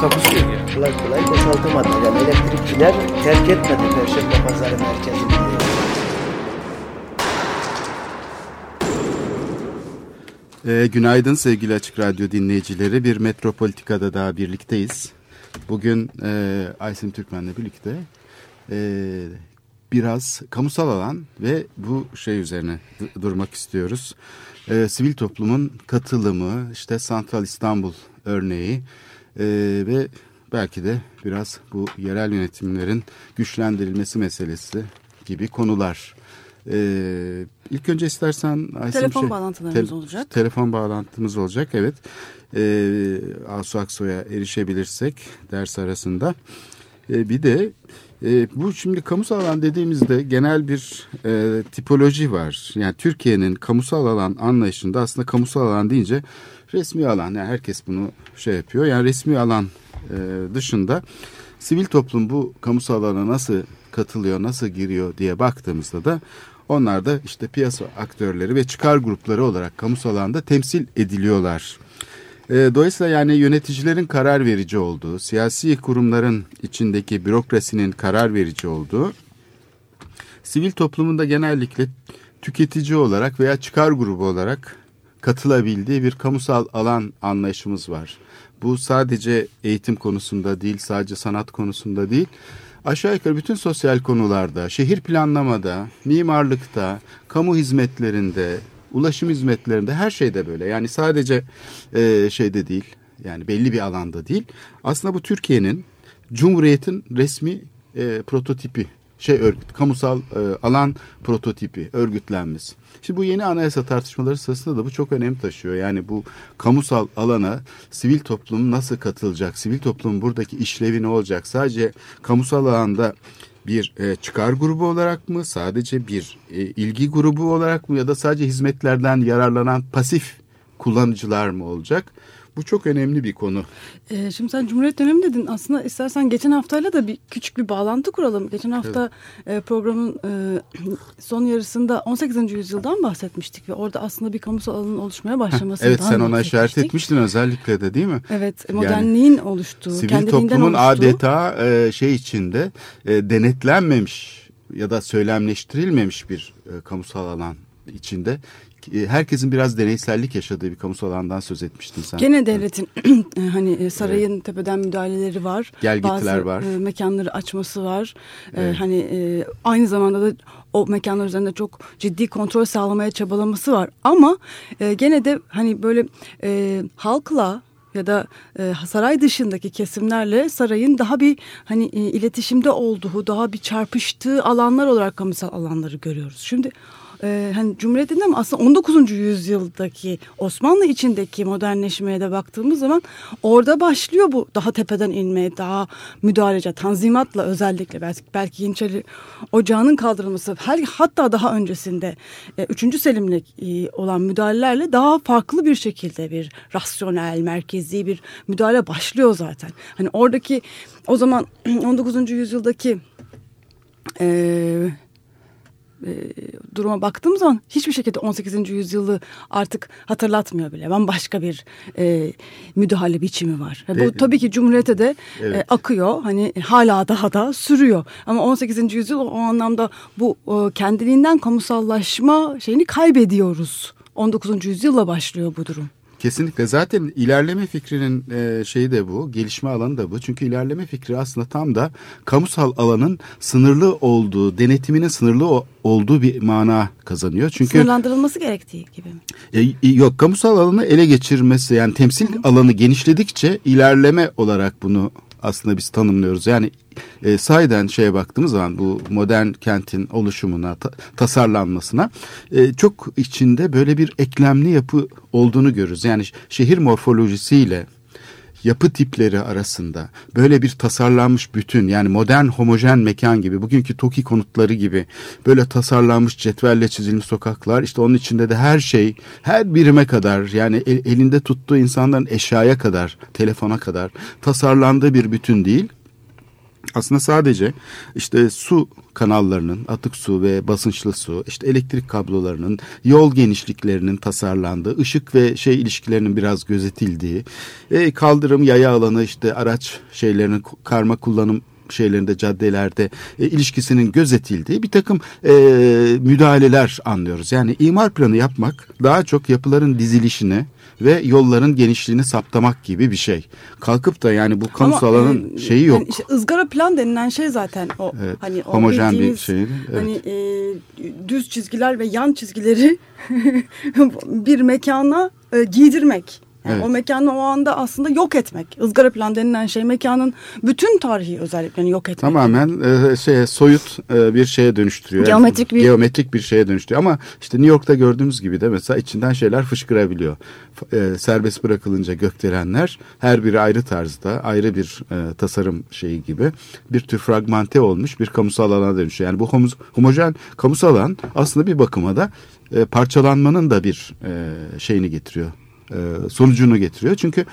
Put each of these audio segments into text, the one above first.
Takusu yok yani. kolay kolay boşaltamadı. Yani elektrikçiler terk etmedi Perşembe Pazarı merkezini. E, günaydın sevgili Açık Radyo dinleyicileri. Bir Metropolitika'da daha birlikteyiz. Bugün e, Aysim Türkmen'le birlikte e, biraz kamusal alan ve bu şey üzerine durmak istiyoruz. E, sivil toplumun katılımı, işte Santral İstanbul örneği e, ve belki de biraz bu yerel yönetimlerin güçlendirilmesi meselesi gibi konular. Ee, ilk önce istersen Aysim Telefon şey- bağlantılarımız olacak. Telefon bağlantımız olacak evet. Ee, Asu Aksoy'a erişebilirsek ders arasında. Ee, bir de e, bu şimdi kamusal alan dediğimizde genel bir e, tipoloji var. Yani Türkiye'nin kamusal alan anlayışında aslında kamusal alan deyince resmi alan. Yani herkes bunu şey yapıyor. Yani resmi alan e, dışında sivil toplum bu kamusal alana nasıl katılıyor, nasıl giriyor diye baktığımızda da onlar da işte piyasa aktörleri ve çıkar grupları olarak kamusal alanda temsil ediliyorlar. E, Dolayısıyla yani yöneticilerin karar verici olduğu, siyasi kurumların içindeki bürokrasinin karar verici olduğu, sivil toplumunda genellikle tüketici olarak veya çıkar grubu olarak katılabildiği bir kamusal alan anlayışımız var. Bu sadece eğitim konusunda değil, sadece sanat konusunda değil, aşağı yukarı bütün sosyal konularda, şehir planlamada, mimarlıkta, kamu hizmetlerinde, ulaşım hizmetlerinde her şeyde böyle. Yani sadece e, şeyde değil, yani belli bir alanda değil. Aslında bu Türkiye'nin Cumhuriyet'in resmi e, prototipi, şey örgüt, kamusal e, alan prototipi, örgütlenmesi. Şimdi bu yeni anayasa tartışmaları sırasında da bu çok önem taşıyor. Yani bu kamusal alana sivil toplum nasıl katılacak? Sivil toplumun buradaki işlevi ne olacak? Sadece kamusal alanda bir e, çıkar grubu olarak mı? Sadece bir e, ilgi grubu olarak mı? Ya da sadece hizmetlerden yararlanan pasif kullanıcılar mı olacak? Bu çok önemli bir konu. Ee, şimdi sen Cumhuriyet dönemi dedin. Aslında istersen geçen haftayla da bir küçük bir bağlantı kuralım. Geçen hafta e, programın e, son yarısında 18. yüzyıldan bahsetmiştik ve orada aslında bir kamusal alanın oluşmaya başlamasından Evet sen ona işaret etmiştin özellikle de değil mi? Evet, modernliğin oluştuğu, Sivil toplumun oluştuğu. adeta e, şey içinde e, denetlenmemiş ya da söylemleştirilmemiş bir e, kamusal alan içinde herkesin biraz deneysellik yaşadığı bir kamusal alandan söz etmiştin sen. Gene devletin hani e, sarayın tepeden müdahaleleri var. Gelgitiler Bazı, var. e, mekanları açması var. E, Evet. hani e, aynı zamanda da o mekanlar üzerinde çok ciddi kontrol sağlamaya çabalaması var. Ama e, gene de hani böyle e, halkla ya da e, saray dışındaki kesimlerle sarayın daha bir hani e, iletişimde olduğu, daha bir çarpıştığı alanlar olarak kamusal alanları görüyoruz. Şimdi e, hani Cumhuriyet'in ama aslında 19. yüzyıldaki Osmanlı içindeki modernleşmeye de baktığımız zaman orada başlıyor bu daha tepeden inmeye, daha müdahalece, tanzimatla özellikle belki, belki Yeniçeri Ocağı'nın kaldırılması, her, hatta daha öncesinde e, 3. Selim'le e, olan müdahalelerle daha farklı bir şekilde bir rasyonel, merkezi bir müdahale başlıyor zaten. Hani oradaki o zaman 19. yüzyıldaki e, e, duruma baktığım zaman hiçbir şekilde 18. yüzyılı artık hatırlatmıyor bile. Bambaşka bir e, müdahale biçimi var. Bu E, tabii ki Cumhuriyet'e de Evet. e, akıyor. Hani hala daha da sürüyor. Ama 18. yüzyıl o anlamda bu e, kendiliğinden kamusallaşma şeyini kaybediyoruz. 19. yüzyılla başlıyor bu durum. Kesinlikle zaten ilerleme fikrinin e, şeyi de bu, gelişme alanı da bu. Çünkü ilerleme fikri aslında tam da kamusal alanın sınırlı olduğu, denetiminin sınırlı olduğu bir mana kazanıyor. Çünkü Sınırlandırılması gerektiği gibi mi? E, yok kamusal alanı ele geçirmesi yani temsil alanı genişledikçe ilerleme olarak bunu aslında biz tanımlıyoruz. Yani e, sahiden şeye baktığımız zaman bu modern kentin oluşumuna, ta- tasarlanmasına e, çok içinde böyle bir eklemli yapı olduğunu görürüz. Yani şehir morfolojisiyle yapı tipleri arasında böyle bir tasarlanmış bütün yani modern homojen mekan gibi bugünkü TOKİ konutları gibi böyle tasarlanmış cetvelle çizilmiş sokaklar işte onun içinde de her şey her birime kadar yani el, elinde tuttuğu insanların eşyaya kadar telefona kadar tasarlandığı bir bütün değil aslında sadece işte su kanallarının, atık su ve basınçlı su, işte elektrik kablolarının, yol genişliklerinin tasarlandığı, ışık ve şey ilişkilerinin biraz gözetildiği, e, kaldırım, yaya alanı, işte araç şeylerinin karma kullanım şeylerinde caddelerde e, ilişkisinin gözetildiği bir takım e, müdahaleler anlıyoruz. Yani imar planı yapmak daha çok yapıların dizilişini ve yolların genişliğini saptamak gibi bir şey. Kalkıp da yani bu kamusal alanın e, şeyi yok. Yani işte ızgara plan denilen şey zaten o Evet, hani o homojen bir şey, evet. Hani e, düz çizgiler ve yan çizgileri bir mekana e, giydirmek. Yani Evet. O mekanı o anda aslında yok etmek. Izgara plan denilen şey mekanın bütün tarihi özelliklerini yok etmek. Tamamen e, şeye soyut e, bir şeye dönüştürüyor. Geometrik bir- geometrik bir şeye dönüştürüyor. Ama işte New York'ta gördüğümüz gibi de mesela içinden şeyler fışkırabiliyor. E, serbest bırakılınca gökdelenler her biri ayrı tarzda, ayrı bir e, tasarım şeyi gibi bir tür fragmente olmuş bir kamusal alana dönüşüyor. Yani bu homo- homojen kamusal alan aslında bir bakıma da e, parçalanmanın da bir e, şeyini getiriyor e, sonucunu getiriyor. Çünkü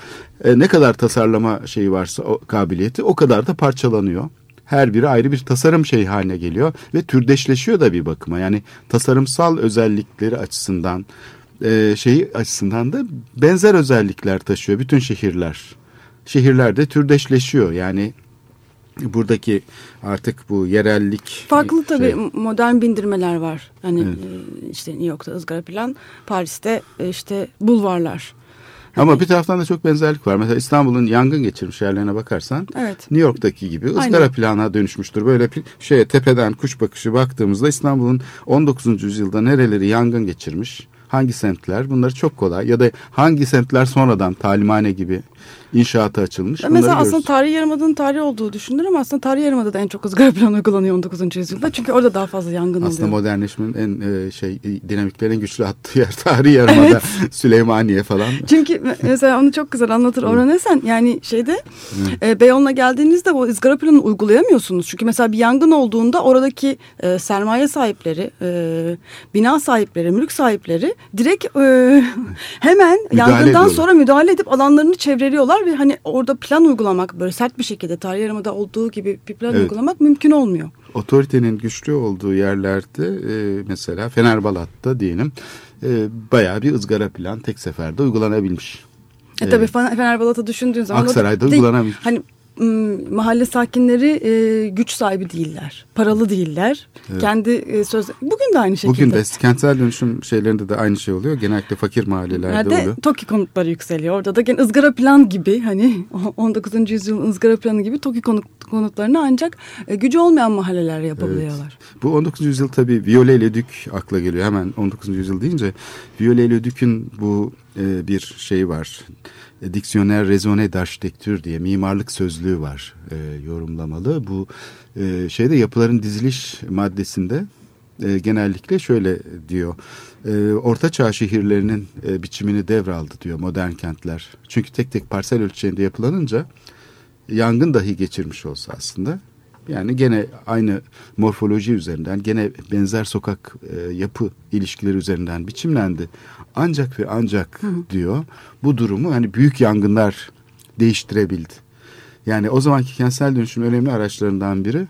e, ne kadar tasarlama şeyi varsa o kabiliyeti o kadar da parçalanıyor. Her biri ayrı bir tasarım şeyi haline geliyor ve türdeşleşiyor da bir bakıma. Yani tasarımsal özellikleri açısından e, şeyi açısından da benzer özellikler taşıyor bütün şehirler. Şehirler de türdeşleşiyor. Yani buradaki artık bu yerellik Farklı şey- tabii modern bindirmeler var. Hani e, işte New York'ta ızgara plan, Paris'te e, işte bulvarlar. Ama bir taraftan da çok benzerlik var. Mesela İstanbul'un yangın geçirmiş yerlerine bakarsan Evet. New York'taki gibi ızgara Aynen. plana dönüşmüştür. Böyle şeye tepeden kuş bakışı baktığımızda İstanbul'un 19. yüzyılda nereleri yangın geçirmiş, hangi semtler bunları çok kolay ya da hangi semtler sonradan talimhane gibi inşaata açılmış. Bunları Mesela aslında görürüz. tarihi yarımada'nın tarihi olduğu düşünülür ama aslında tarihi yarımada da en çok ızgara plan uygulanıyor 19. yüzyılda. Çünkü orada daha fazla yangın aslında oluyor. modernleşmenin en e, şey e, dinamiklerin güçlü attığı yer tarihi yarımada Süleymaniye falan. Çünkü me- mesela onu çok güzel anlatır Orhan Esen. Yani şeyde e, Beyoğlu'na geldiğinizde o ızgara planını uygulayamıyorsunuz. Çünkü mesela bir yangın olduğunda oradaki e, sermaye sahipleri, e, bina sahipleri, mülk sahipleri direkt e, hemen yangından ediyorlar. sonra müdahale edip alanlarını çevreliyorlar ve hani orada plan uygulamak böyle sert bir şekilde tarihi yarımada olduğu gibi bir plan Evet. uygulamak mümkün olmuyor. otoritenin güçlü olduğu yerlerde e, mesela Fenerbalat'ta diyelim e, bayağı bir ızgara plan tek seferde uygulanabilmiş. E tabii Fener- Fenerbahçe'de düşündüğün zaman Aksaray'da uygulanamış. Hani mahalle sakinleri e, güç sahibi değiller. Paralı değiller. Kendi e, söz bugün de aynı şekilde. Bugün de kentsel dönüşüm şeylerinde de aynı şey oluyor. Genellikle fakir mahallelerde Nerede oluyor. TOKİ konutları yükseliyor. Orada da gene ızgara plan gibi hani 19. yüzyılın ızgara planı gibi TOKİ konut, konutlarını ancak e, gücü olmayan mahalleler yapabiliyorlar. Bu 19. yüzyıl tabii Viollet le Duc akla geliyor. Hemen 19. yüzyıl deyince Viollet le Duc'ün bu e, bir şey var. E, Dictionnaire raisonné d'architecture diye mimarlık sözlüğü var e, yorumlamalı. Bu e, şeyde yapıların diziliş maddesinde e, genellikle şöyle diyor. E, Orta Çağ şehirlerinin e, biçimini devraldı diyor modern kentler. Çünkü tek tek parsel ölçeğinde yapılanınca yangın dahi geçirmiş olsa aslında yani gene aynı morfoloji üzerinden gene benzer sokak e, yapı ilişkileri üzerinden biçimlendi. Ancak ve ancak diyor bu durumu hani büyük yangınlar değiştirebildi. Yani o zamanki kentsel dönüşüm önemli araçlarından biri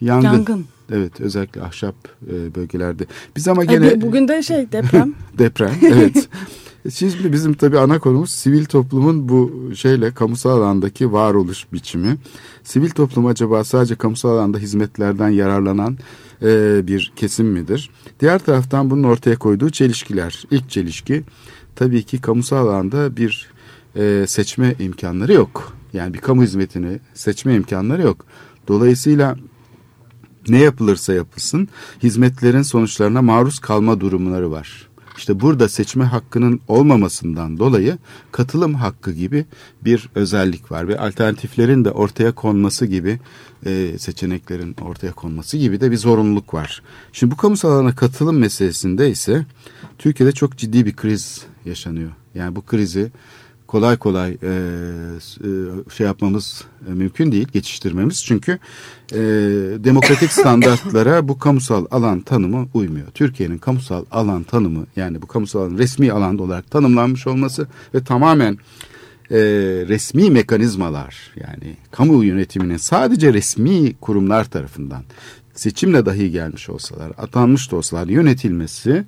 yangın. Yangın. Evet özellikle ahşap e, bölgelerde. Biz ama gene bir- bugün de şey deprem. Deprem evet. Şimdi bizim tabii ana konumuz sivil toplumun bu şeyle kamusal alandaki varoluş biçimi. Sivil toplum acaba sadece kamusal alanda hizmetlerden yararlanan e, bir kesim midir? Diğer taraftan bunun ortaya koyduğu çelişkiler. İlk çelişki tabii ki kamusal alanda bir e, seçme imkanları yok. Yani bir kamu hizmetini seçme imkanları yok. Dolayısıyla ne yapılırsa yapılsın hizmetlerin sonuçlarına maruz kalma durumları var. İşte burada seçme hakkının olmamasından dolayı katılım hakkı gibi bir özellik var ve alternatiflerin de ortaya konması gibi e, seçeneklerin ortaya konması gibi de bir zorunluluk var. Şimdi bu kamusal alana katılım meselesinde ise Türkiye'de çok ciddi bir kriz yaşanıyor. Yani bu krizi kolay kolay e, e, şey yapmamız e, mümkün değil, geçiştirmemiz. Çünkü e, demokratik standartlara bu kamusal alan tanımı uymuyor. Türkiye'nin kamusal alan tanımı yani bu kamusal alan resmi alanda olarak tanımlanmış olması ve tamamen e, resmi mekanizmalar yani kamu yönetiminin sadece resmi kurumlar tarafından seçimle dahi gelmiş olsalar, atanmış da olsalar yönetilmesi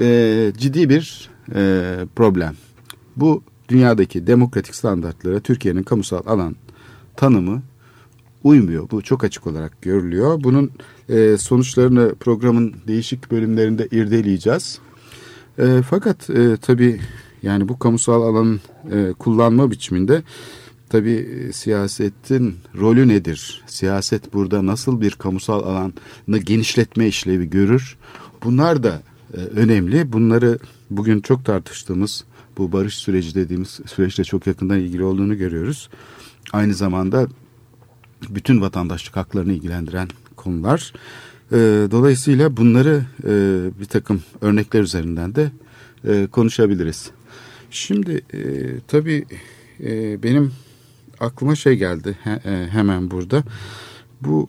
e, ciddi bir e, problem. Bu dünyadaki demokratik standartlara Türkiye'nin kamusal alan tanımı uymuyor. Bu çok açık olarak görülüyor. Bunun e, sonuçlarını programın değişik bölümlerinde irdeleyeceğiz. E, fakat e, tabii yani bu kamusal alanın e, kullanma biçiminde tabii e, siyasetin rolü nedir? Siyaset burada nasıl bir kamusal alanı genişletme işlevi görür? Bunlar da e, önemli. Bunları bugün çok tartıştığımız bu barış süreci dediğimiz süreçle çok yakından ilgili olduğunu görüyoruz. Aynı zamanda bütün vatandaşlık haklarını ilgilendiren konular. E, dolayısıyla bunları e, bir takım örnekler üzerinden de e, konuşabiliriz. Şimdi e, tabii e, benim aklıma şey geldi he, hemen burada. Bu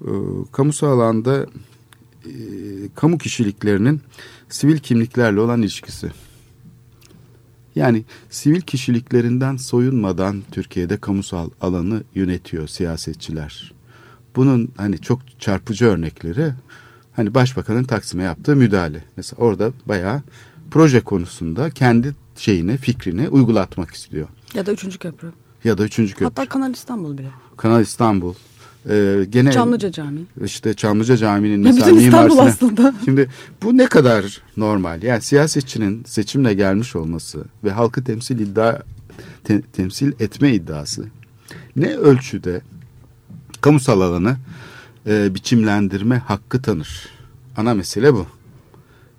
e, kamusal alanda kamu kişiliklerinin sivil kimliklerle olan ilişkisi. Yani sivil kişiliklerinden soyunmadan Türkiye'de kamusal alanı yönetiyor siyasetçiler. Bunun hani çok çarpıcı örnekleri hani başbakanın Taksim'e yaptığı müdahale. Mesela orada bayağı proje konusunda kendi şeyini, fikrini uygulatmak istiyor. Ya da üçüncü köprü. Ya da üçüncü köprü. Hatta Kanal İstanbul bile. Kanal İstanbul. Ee, gene Çamlıca Camii. işte Çamlıca Camii'nin mesela bütün İstanbul mimarisine- aslında. Şimdi bu ne kadar normal? Yani siyasetçinin seçimle gelmiş olması ve halkı temsil iddia te- temsil etme iddiası ne ölçüde kamusal alanı e, biçimlendirme hakkı tanır? Ana mesele bu.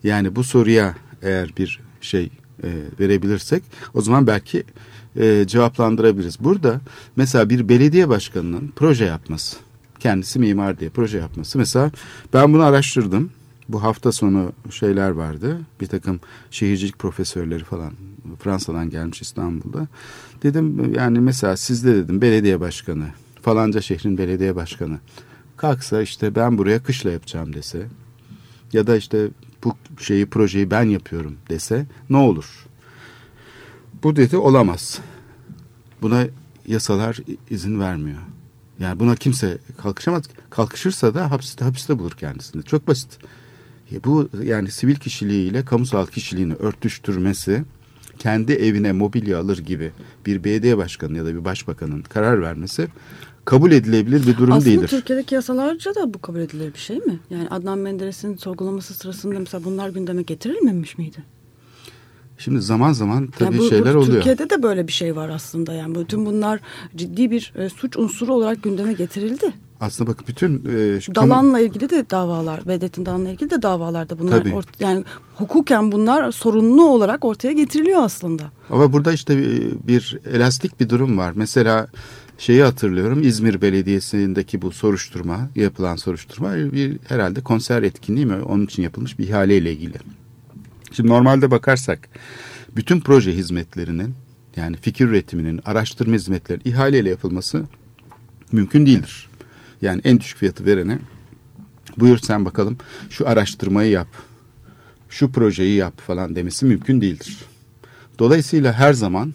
Yani bu soruya eğer bir şey e, verebilirsek o zaman belki e, cevaplandırabiliriz. Burada mesela bir belediye başkanının proje yapması, kendisi mimar diye proje yapması. Mesela ben bunu araştırdım. Bu hafta sonu şeyler vardı. Bir takım şehircilik profesörleri falan Fransa'dan gelmiş İstanbul'da. Dedim yani mesela sizde dedim belediye başkanı falanca şehrin belediye başkanı kalksa işte ben buraya kışla yapacağım dese ya da işte bu şeyi projeyi ben yapıyorum dese ne olur? Bu dedi olamaz. Buna yasalar izin vermiyor. Yani buna kimse kalkışamaz. Kalkışırsa da hapiste, hapiste bulur kendisini. Çok basit. Ya Bu yani sivil kişiliğiyle kamusal kişiliğini örtüştürmesi kendi evine mobilya alır gibi bir belediye başkanı ya da bir başbakanın karar vermesi kabul edilebilir bir durum Aslında değildir. Türkiye'deki yasalarca da bu kabul edilir bir şey mi? Yani Adnan Menderes'in sorgulaması sırasında mesela bunlar gündeme getirilmemiş miydi? Şimdi zaman zaman tabii Yani bu- bu şeyler oluyor. Türkiye'de de böyle bir şey var aslında. Yani bütün bunlar ciddi bir e, suç unsuru olarak gündeme getirildi. Aslında bak bütün e, şu kamu- Dalan'la ilgili de davalar, Vedet'in Dalan'la ilgili de davalarda bunlar Tabii. ort- yani hukuken bunlar sorunlu olarak ortaya getiriliyor aslında. Ama burada işte bir, bir elastik bir durum var. Mesela şeyi hatırlıyorum İzmir Belediyesi'ndeki bu soruşturma yapılan soruşturma bir herhalde konser etkinliği mi onun için yapılmış bir ihaleyle ilgili. Şimdi normalde bakarsak bütün proje hizmetlerinin yani fikir üretiminin araştırma hizmetleri ihaleyle yapılması mümkün değildir. Yani en düşük fiyatı verene buyur sen bakalım şu araştırmayı yap şu projeyi yap falan demesi mümkün değildir. Dolayısıyla her zaman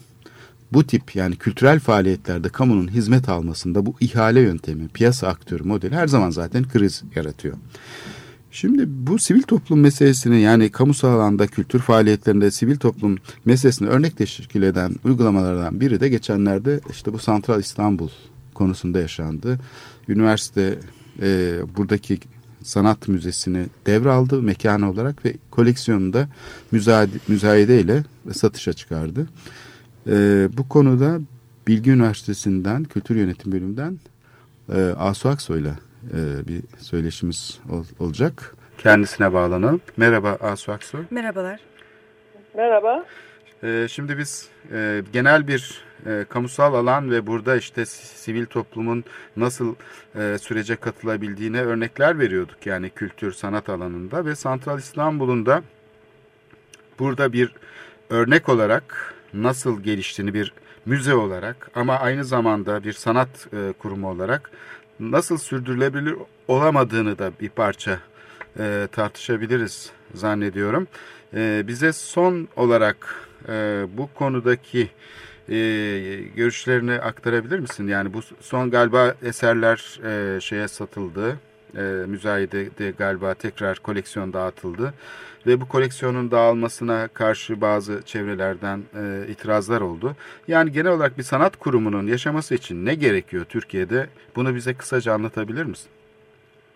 bu tip yani kültürel faaliyetlerde kamunun hizmet almasında bu ihale yöntemi, piyasa aktörü modeli her zaman zaten kriz yaratıyor. Şimdi bu sivil toplum meselesini yani kamusal alanda kültür faaliyetlerinde sivil toplum meselesini örnek teşkil eden uygulamalardan biri de geçenlerde işte bu Santral İstanbul konusunda yaşandı. Üniversite e, buradaki sanat müzesini devraldı mekanı olarak ve koleksiyonunda müzayede, müzayede ile satışa çıkardı. E, bu konuda Bilgi Üniversitesi'nden Kültür Yönetim Bölümünden e, Asu Aksoy'la e, bir söyleşimiz ol, olacak. Kendisine bağlanalım. Merhaba Asu Aksoy. Merhabalar. Merhaba. E, şimdi biz e, genel bir e, kamusal alan ve burada işte sivil toplumun nasıl e, sürece katılabildiğine örnekler veriyorduk. Yani kültür, sanat alanında ve Santral İstanbul'un da burada bir örnek olarak nasıl geliştiğini bir müze olarak ama aynı zamanda bir sanat e, kurumu olarak nasıl sürdürülebilir olamadığını da bir parça e, tartışabiliriz zannediyorum. E, bize son olarak e, bu konudaki e, görüşlerini aktarabilir misin? Yani bu son galiba eserler e, şeye satıldı, e, müzayede de galiba tekrar koleksiyon dağıtıldı ve bu koleksiyonun dağılmasına karşı bazı çevrelerden e, itirazlar oldu. Yani genel olarak bir sanat kurumunun yaşaması için ne gerekiyor Türkiye'de? Bunu bize kısaca anlatabilir misin?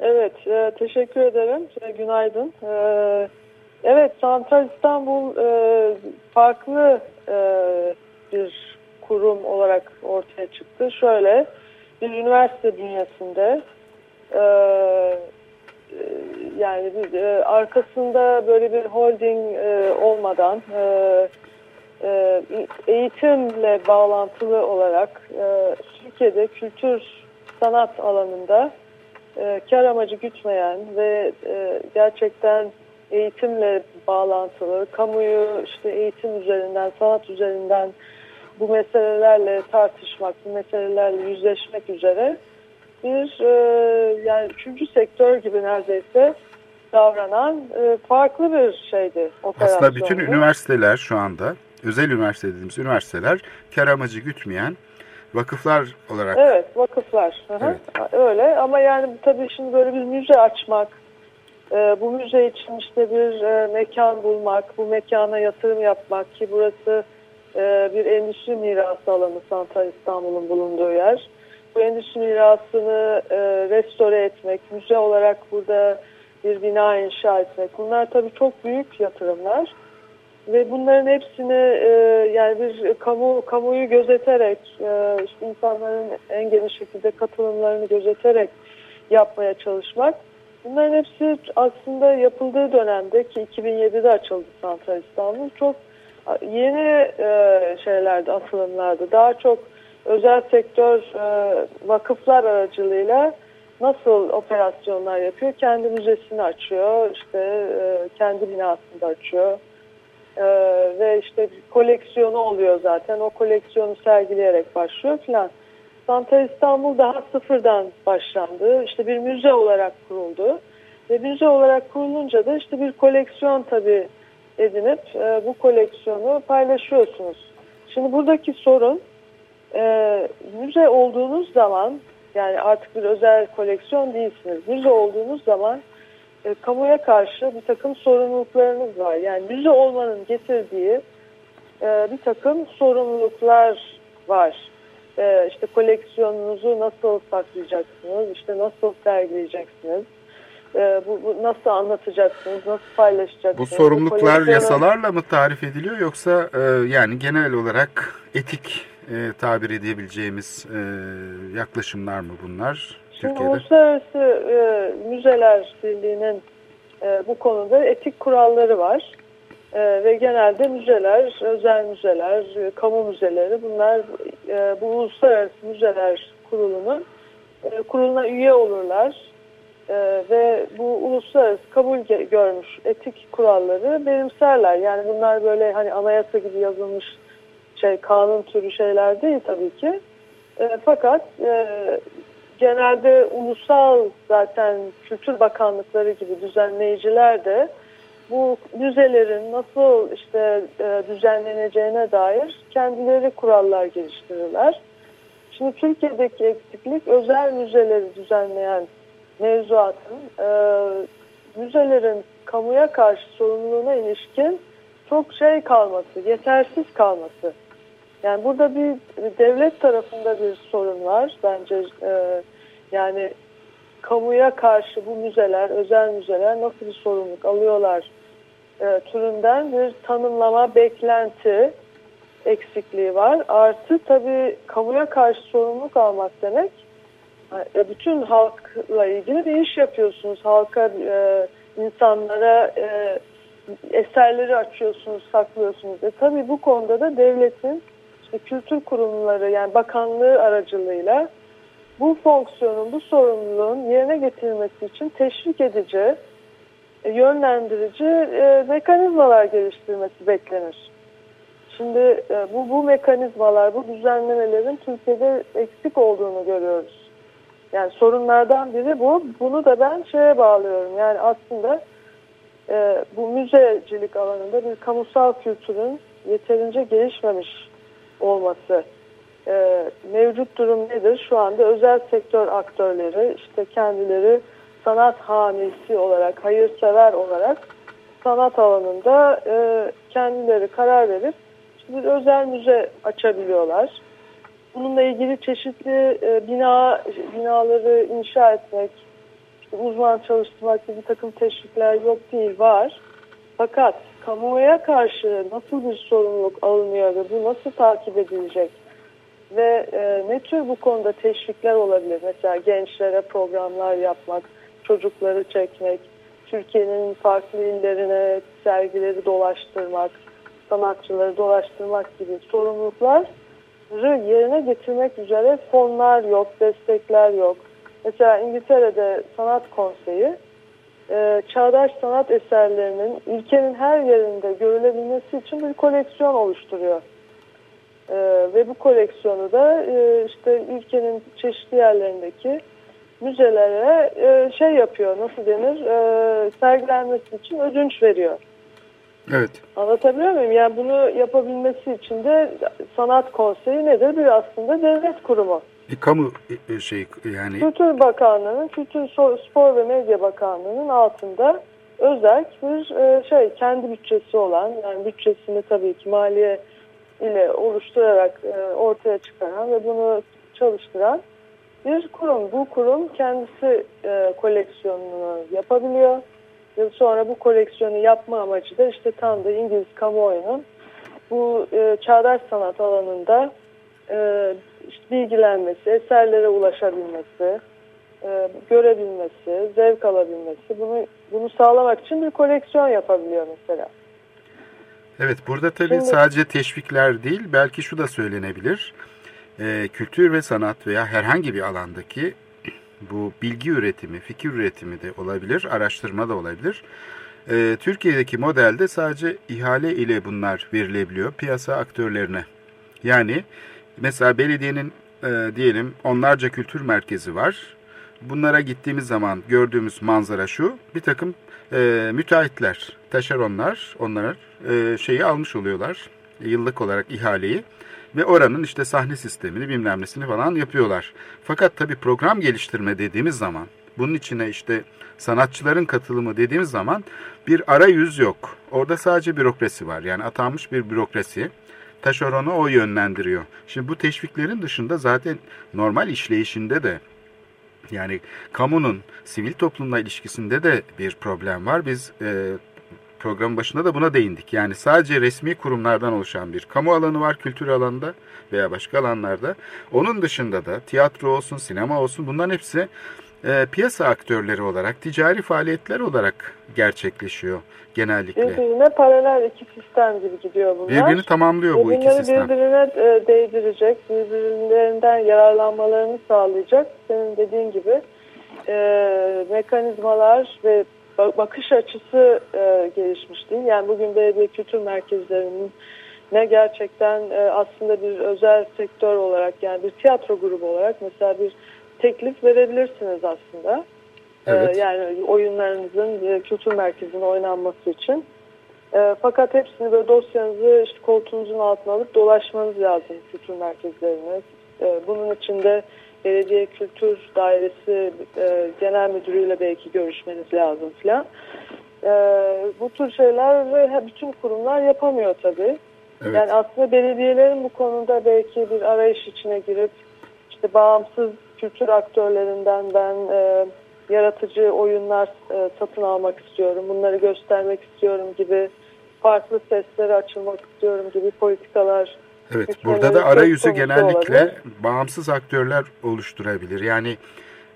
Evet, e, teşekkür ederim. E, günaydın. E, evet, Santral İstanbul e, farklı e, bir kurum olarak ortaya çıktı. Şöyle, bir üniversite bünyesinde e, yani bir, e, arkasında böyle bir holding e, olmadan e, eğitimle bağlantılı olarak e, Türkiye'de kültür sanat alanında e, kar amacı gütmeyen ve gerçekten eğitimle bağlantılı, kamuyu işte eğitim üzerinden, sanat üzerinden bu meselelerle tartışmak, bu meselelerle yüzleşmek üzere bir e, yani üçüncü sektör gibi neredeyse davranan e, farklı bir şeydi. Aslında bütün üniversiteler şu anda, özel üniversite dediğimiz üniversiteler kar amacı gütmeyen vakıflar olarak. Evet, vakıflar. Evet. Öyle ama yani tabii şimdi böyle bir müze açmak, e, bu müze için işte bir e, mekan bulmak, bu mekana yatırım yapmak ki burası e, bir endüstri mirası alanı Santral İstanbul'un bulunduğu yer. Bu endüstri mirasını e, restore etmek, müze olarak burada bir bina inşa etmek. Bunlar tabii çok büyük yatırımlar. Ve bunların hepsini e, yani bir kamu kamuyu gözeterek e, işte insanların en geniş şekilde katılımlarını gözeterek yapmaya çalışmak. Bunların hepsi aslında yapıldığı dönemde ki 2007'de açıldı Santral İstanbul çok yeni e, şeylerdi atılımlardı. Daha çok özel sektör e, vakıflar aracılığıyla nasıl operasyonlar yapıyor kendi müzesini açıyor işte e, kendi binasını açıyor ee, ve işte koleksiyonu oluyor zaten. O koleksiyonu sergileyerek başlıyor filan. Santa İstanbul daha sıfırdan başlandı. İşte bir müze olarak kuruldu. Ve müze olarak kurulunca da işte bir koleksiyon tabii edinip e, bu koleksiyonu paylaşıyorsunuz. Şimdi buradaki sorun e, müze olduğunuz zaman yani artık bir özel koleksiyon değilsiniz. Müze olduğunuz zaman e, kamuya karşı bir takım sorumluluklarınız var. Yani müze olmanın getirdiği e, bir takım sorumluluklar var. E, işte koleksiyonunuzu nasıl saklayacaksınız, işte nasıl sergileyeceksiniz, e, bu, bu nasıl anlatacaksınız, nasıl paylaşacaksınız? Bu sorumluluklar bu koleksiyonu... yasalarla mı tarif ediliyor yoksa e, yani genel olarak etik e, tabir edebileceğimiz e, yaklaşımlar mı bunlar? Şimdi Türkiye'de? Uluslararası e, Müzeler Birliği'nin e, bu konuda etik kuralları var. E, ve genelde müzeler, özel müzeler, e, kamu müzeleri bunlar e, bu Uluslararası Müzeler Kurulu'nun e, kuruluna üye olurlar. E, ve bu uluslararası kabul görmüş etik kuralları benimserler. Yani bunlar böyle hani anayasa gibi yazılmış şey kanun türü şeyler değil tabii ki. E, fakat e, genelde ulusal zaten Kültür Bakanlıkları gibi düzenleyiciler de bu müzelerin nasıl işte e, düzenleneceğine dair kendileri kurallar geliştirirler. Şimdi Türkiye'deki eksiklik özel müzeleri düzenleyen mevzuatın e, müzelerin kamuya karşı sorumluluğuna ilişkin çok şey kalması, yetersiz kalması. Yani burada bir devlet tarafında bir sorun var bence. E, yani kamuya karşı bu müzeler, özel müzeler nasıl bir sorumluluk alıyorlar e, türünden bir tanımlama, beklenti eksikliği var. Artı tabii kamuya karşı sorumluluk almak demek e, bütün halkla ilgili bir iş yapıyorsunuz. Halka, e, insanlara e, eserleri açıyorsunuz, saklıyorsunuz. E, tabii bu konuda da devletin işte kültür kurumları yani bakanlığı aracılığıyla bu fonksiyonun, bu sorumluluğun yerine getirilmesi için teşvik edici, e, yönlendirici e, mekanizmalar geliştirmesi beklenir. Şimdi e, bu, bu mekanizmalar, bu düzenlemelerin Türkiye'de eksik olduğunu görüyoruz. Yani sorunlardan biri bu. Bunu da ben şeye bağlıyorum. Yani aslında bu müzecilik alanında bir kamusal kültürün yeterince gelişmemiş olması. E, mevcut durum nedir? Şu anda özel sektör aktörleri işte kendileri sanat hamisi olarak, hayırsever olarak sanat alanında e, kendileri karar verip bir özel müze açabiliyorlar. Bununla ilgili çeşitli e, bina binaları inşa etmek, işte uzman çalıştırmak gibi bir takım teşvikler yok değil var. Fakat kamuoya karşı nasıl bir sorumluluk alınıyor ve bu nasıl takip edilecek ve e, ne tür bu konuda teşvikler olabilir? Mesela gençlere programlar yapmak, çocukları çekmek, Türkiye'nin farklı illerine sergileri dolaştırmak, sanatçıları dolaştırmak gibi sorumlulukları yerine getirmek üzere fonlar yok, destekler yok. Mesela İngiltere'de Sanat Konseyi e, çağdaş sanat eserlerinin ülkenin her yerinde görülebilmesi için bir koleksiyon oluşturuyor. E, ve bu koleksiyonu da e, işte ülkenin çeşitli yerlerindeki müzelere e, şey yapıyor, nasıl denir, e, sergilenmesi için ödünç veriyor. Evet. Anlatabiliyor muyum? Yani bunu yapabilmesi için de sanat konseyi nedir? Bir aslında devlet kurumu. Bir kamu e, şey yani. Kültür Bakanlığı'nın, Kültür Spor ve Medya Bakanlığı'nın altında özel bir e, şey kendi bütçesi olan yani bütçesini tabii ki maliye ile oluşturarak e, ortaya çıkaran ve bunu çalıştıran bir kurum. Bu kurum kendisi koleksiyonunu yapabiliyor yıl sonra bu koleksiyonu yapma amacı da işte tam da İngiliz kamuoyunun bu e, çağdaş sanat alanında e, işte bilgilenmesi, eserlere ulaşabilmesi, e, görebilmesi, zevk alabilmesi, bunu bunu sağlamak için bir koleksiyon yapabiliyor mesela. Evet burada tabii Şimdi, sadece teşvikler değil belki şu da söylenebilir. E, kültür ve sanat veya herhangi bir alandaki bu bilgi üretimi, fikir üretimi de olabilir, araştırma da olabilir. E, Türkiye'deki modelde sadece ihale ile bunlar verilebiliyor piyasa aktörlerine. Yani mesela belediyenin e, diyelim onlarca kültür merkezi var. Bunlara gittiğimiz zaman gördüğümüz manzara şu, bir takım e, müteahhitler, taşeronlar onlara e, şeyi almış oluyorlar, yıllık olarak ihaleyi ve oranın işte sahne sistemini bilmem nesini falan yapıyorlar. Fakat tabii program geliştirme dediğimiz zaman bunun içine işte sanatçıların katılımı dediğimiz zaman bir arayüz yok. Orada sadece bürokrasi var. Yani atanmış bir bürokrasi. Taşeronu o yönlendiriyor. Şimdi bu teşviklerin dışında zaten normal işleyişinde de yani kamunun sivil toplumla ilişkisinde de bir problem var. Biz e, programın başında da buna değindik. Yani sadece resmi kurumlardan oluşan bir kamu alanı var kültür alanında veya başka alanlarda. Onun dışında da tiyatro olsun, sinema olsun bunların hepsi e, piyasa aktörleri olarak, ticari faaliyetler olarak gerçekleşiyor genellikle. Birbirine paralel iki sistem gibi gidiyor bunlar. Birbirini tamamlıyor bu iki sistem. birbirine e, değdirecek, birbirlerinden yararlanmalarını sağlayacak. Senin dediğin gibi e, mekanizmalar ve bakış açısı e, gelişmiş değil. Yani bugün belediye kültür merkezlerinin ne gerçekten e, aslında bir özel sektör olarak yani bir tiyatro grubu olarak mesela bir teklif verebilirsiniz aslında. E, evet. Yani oyunlarınızın e, kültür merkezinde oynanması için. E, fakat hepsini böyle dosyanızı işte koltuğunuzun altına alıp dolaşmanız lazım kültür merkezlerine. E, bunun için de belediye kültür dairesi e, genel müdürüyle belki görüşmeniz lazım filan. E, bu tür şeyler ve bütün kurumlar yapamıyor tabii. Evet. Yani aslında belediyelerin bu konuda belki bir arayış içine girip işte bağımsız kültür aktörlerinden ben e, yaratıcı oyunlar e, satın almak istiyorum, bunları göstermek istiyorum gibi farklı seslere açılmak istiyorum gibi politikalar Evet, burada da arayüzü genellikle olabilir. bağımsız aktörler oluşturabilir. Yani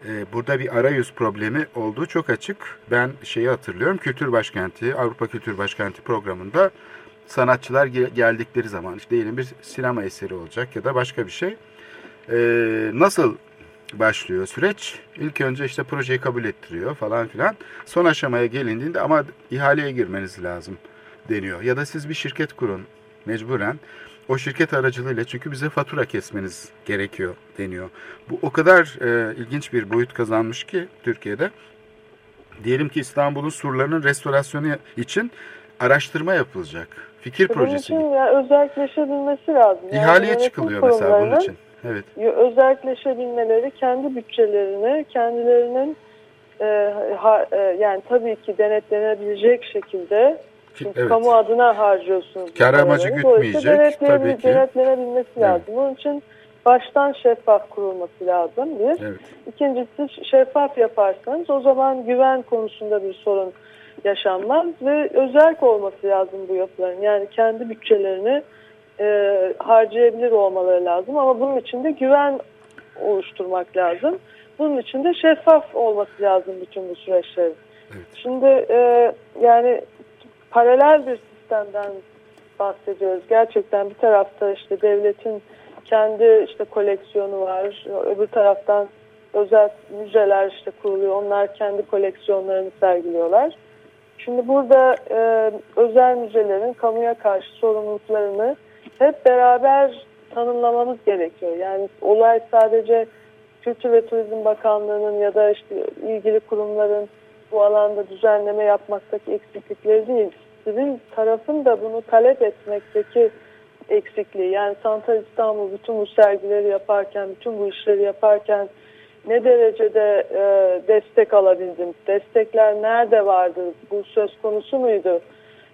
e, burada bir arayüz problemi olduğu çok açık. Ben şeyi hatırlıyorum, Kültür Başkenti, Avrupa Kültür Başkenti programında sanatçılar geldikleri zaman, işte diyelim bir sinema eseri olacak ya da başka bir şey. E, nasıl başlıyor süreç? İlk önce işte projeyi kabul ettiriyor falan filan. Son aşamaya gelindiğinde ama ihaleye girmeniz lazım deniyor. Ya da siz bir şirket kurun mecburen o şirket aracılığıyla çünkü bize fatura kesmeniz gerekiyor deniyor. Bu o kadar e, ilginç bir boyut kazanmış ki Türkiye'de. Diyelim ki İstanbul'un surlarının restorasyonu için araştırma yapılacak. Fikir Bunun projesi. için yani özelleşebilmesi lazım. Yani İhaleye yönetim çıkılıyor mesela bunun için. Evet. özelleşebilmeleri kendi bütçelerini kendilerinin e, ha, e, yani tabii ki denetlenebilecek şekilde çünkü Evet. kamu adına harcıyorsunuz. Kar amacı gütmeyecek, tabii ki. Denetlenebilmesi Evet. lazım. Bunun için baştan şeffaf kurulması lazım bir. Evet. İkincisi şeffaf yaparsanız o zaman güven konusunda bir sorun yaşanmaz ve özerk olması lazım bu yapıların. Yani kendi bütçelerini e, harcayabilir olmaları lazım ama bunun için de güven oluşturmak lazım. Bunun için de şeffaf olması lazım bütün bu süreçlerin. Evet. Şimdi e, yani paralel bir sistemden bahsediyoruz. Gerçekten bir tarafta işte devletin kendi işte koleksiyonu var. Öbür taraftan özel müzeler işte kuruluyor. Onlar kendi koleksiyonlarını sergiliyorlar. Şimdi burada e, özel müzelerin kamuya karşı sorumluluklarını hep beraber tanımlamamız gerekiyor. Yani olay sadece Kültür ve Turizm Bakanlığı'nın ya da işte ilgili kurumların bu alanda düzenleme yapmaktaki eksiklikleri değil. Sivil tarafın da bunu talep etmekteki eksikliği. Yani Santal İstanbul bütün bu sergileri yaparken, bütün bu işleri yaparken ne derecede e, destek alabildim? Destekler nerede vardı? Bu söz konusu muydu?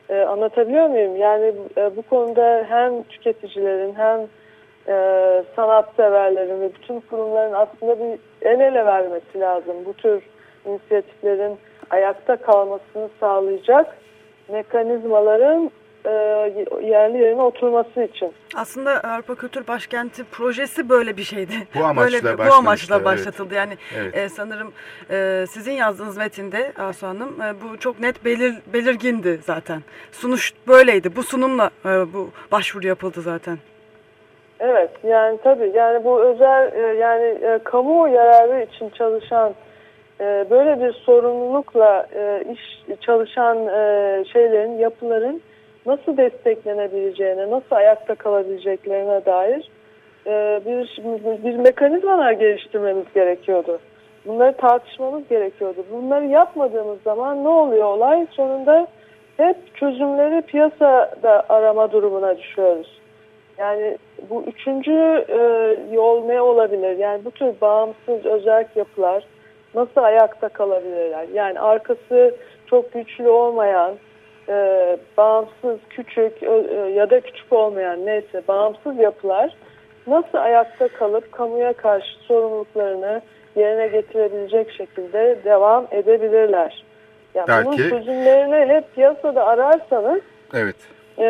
E, anlatabiliyor muyum? Yani e, bu konuda hem tüketicilerin hem e, sanatseverlerin ve bütün kurumların aslında bir el ele vermesi lazım. Bu tür inisiyatiflerin ayakta kalmasını sağlayacak mekanizmaların e, yerli yerine oturması için. Aslında Avrupa Kültür Başkenti projesi böyle bir şeydi. Bu amaçla böyle bir, bu amaçla evet. başlatıldı. Yani Evet. e, sanırım e, sizin yazdığınız metinde Asu Hanım e, bu çok net belir, belirgindi zaten. Sunuş böyleydi. Bu sunumla e, bu başvuru yapıldı zaten. Evet yani tabii yani bu özel e, yani e, kamu yararı için çalışan e, böyle bir sorumlulukla e, iş çalışan e, şeylerin yapıların nasıl desteklenebileceğine nasıl ayakta kalabileceklerine dair e, bir, bir mekanizmalar geliştirmemiz gerekiyordu. Bunları tartışmamız gerekiyordu. Bunları yapmadığımız zaman ne oluyor olay? Sonunda hep çözümleri piyasada arama durumuna düşüyoruz. Yani bu üçüncü e, yol ne olabilir? Yani bu tür bağımsız özel yapılar nasıl ayakta kalabilirler? Yani arkası çok güçlü olmayan, e, bağımsız, küçük ö- e, ya da küçük olmayan neyse bağımsız yapılar nasıl ayakta kalıp kamuya karşı sorumluluklarını yerine getirebilecek şekilde devam edebilirler? Yani bunun Belki- çözümlerini hep piyasada ararsanız Evet. e,